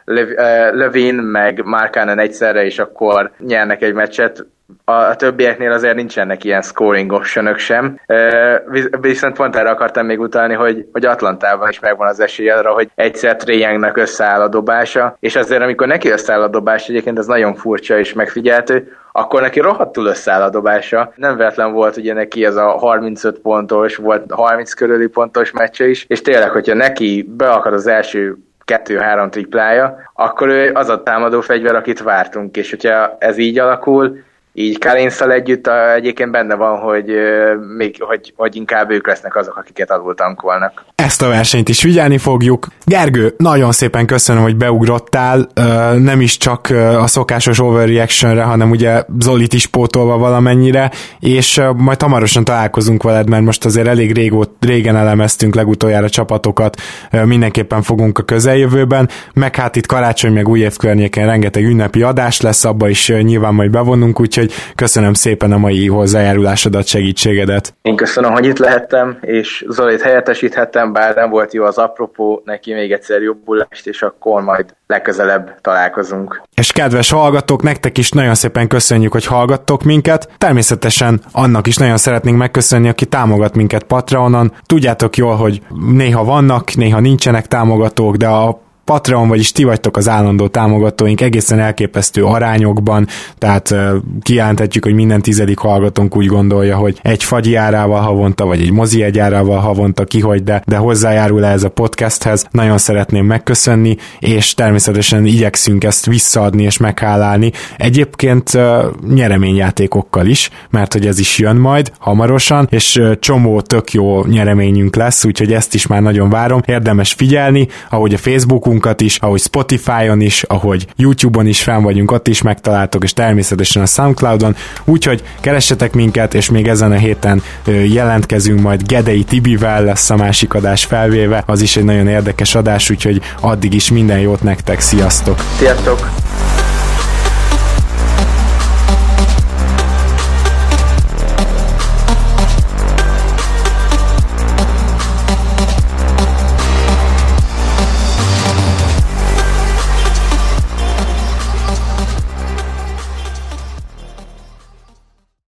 [SPEAKER 3] Lövin, meg Markanen egyszerre, és akkor nyernek egy meccset a többieknél azért nincsenek ilyen scoring optionok sem. Viszont pont erre akartam még utalni, hogy, hogy Atlantában is megvan az esély arra, hogy egyszer Tréjengnek összeáll a dobása, és azért amikor neki összeáll a dobás, egyébként ez nagyon furcsa és megfigyeltő, akkor neki rohadtul összeáll a dobása. Nem véletlen volt ugye neki ez a 35 pontos, volt 30 körüli pontos meccse is, és tényleg, hogyha neki beakad az első kettő-három triplája, akkor ő az a támadó fegyver, akit vártunk, és hogyha ez így alakul, így Kalinszal együtt a, egyébként benne van, hogy, még, hogy, hogy inkább ők lesznek azok, akiket alul tankolnak.
[SPEAKER 1] Ezt a versenyt is figyelni fogjuk. Gergő, nagyon szépen köszönöm, hogy beugrottál, nem is csak a szokásos overreactionre, hanem ugye Zolit is pótolva valamennyire, és majd hamarosan találkozunk veled, mert most azért elég régót, régen elemeztünk legutoljára csapatokat, mindenképpen fogunk a közeljövőben, meg hát itt karácsony, meg új év környéken rengeteg ünnepi adás lesz, abba is nyilván majd bevonunk, úgyhogy úgyhogy köszönöm szépen a mai hozzájárulásodat, segítségedet.
[SPEAKER 3] Én köszönöm, hogy itt lehettem, és Zolit helyettesíthettem, bár nem volt jó az apropó, neki még egyszer jobbulást, és akkor majd legközelebb találkozunk.
[SPEAKER 1] És kedves hallgatók, nektek is nagyon szépen köszönjük, hogy hallgattok minket. Természetesen annak is nagyon szeretnénk megköszönni, aki támogat minket Patreonon. Tudjátok jól, hogy néha vannak, néha nincsenek támogatók, de a Patreon, vagyis ti vagytok az állandó támogatóink egészen elképesztő arányokban, tehát kijelenthetjük, hogy minden tizedik hallgatónk úgy gondolja, hogy egy fagyi árával havonta, vagy egy mozi egy árával havonta kihogy, de, de hozzájárul ez a podcasthez. Nagyon szeretném megköszönni, és természetesen igyekszünk ezt visszaadni és meghálálni. Egyébként nyereményjátékokkal is, mert hogy ez is jön majd hamarosan, és csomó tök jó nyereményünk lesz, úgyhogy ezt is már nagyon várom. Érdemes figyelni, ahogy a Facebookunk blogunkat is, ahogy Spotify-on is, ahogy YouTube-on is fenn vagyunk, ott is megtaláltok, és természetesen a Soundcloud-on, úgyhogy keressetek minket, és még ezen a héten jelentkezünk majd Gedei Tibivel lesz a másik adás felvéve, az is egy nagyon érdekes adás, úgyhogy addig is minden jót nektek, sziasztok!
[SPEAKER 3] Sziasztok!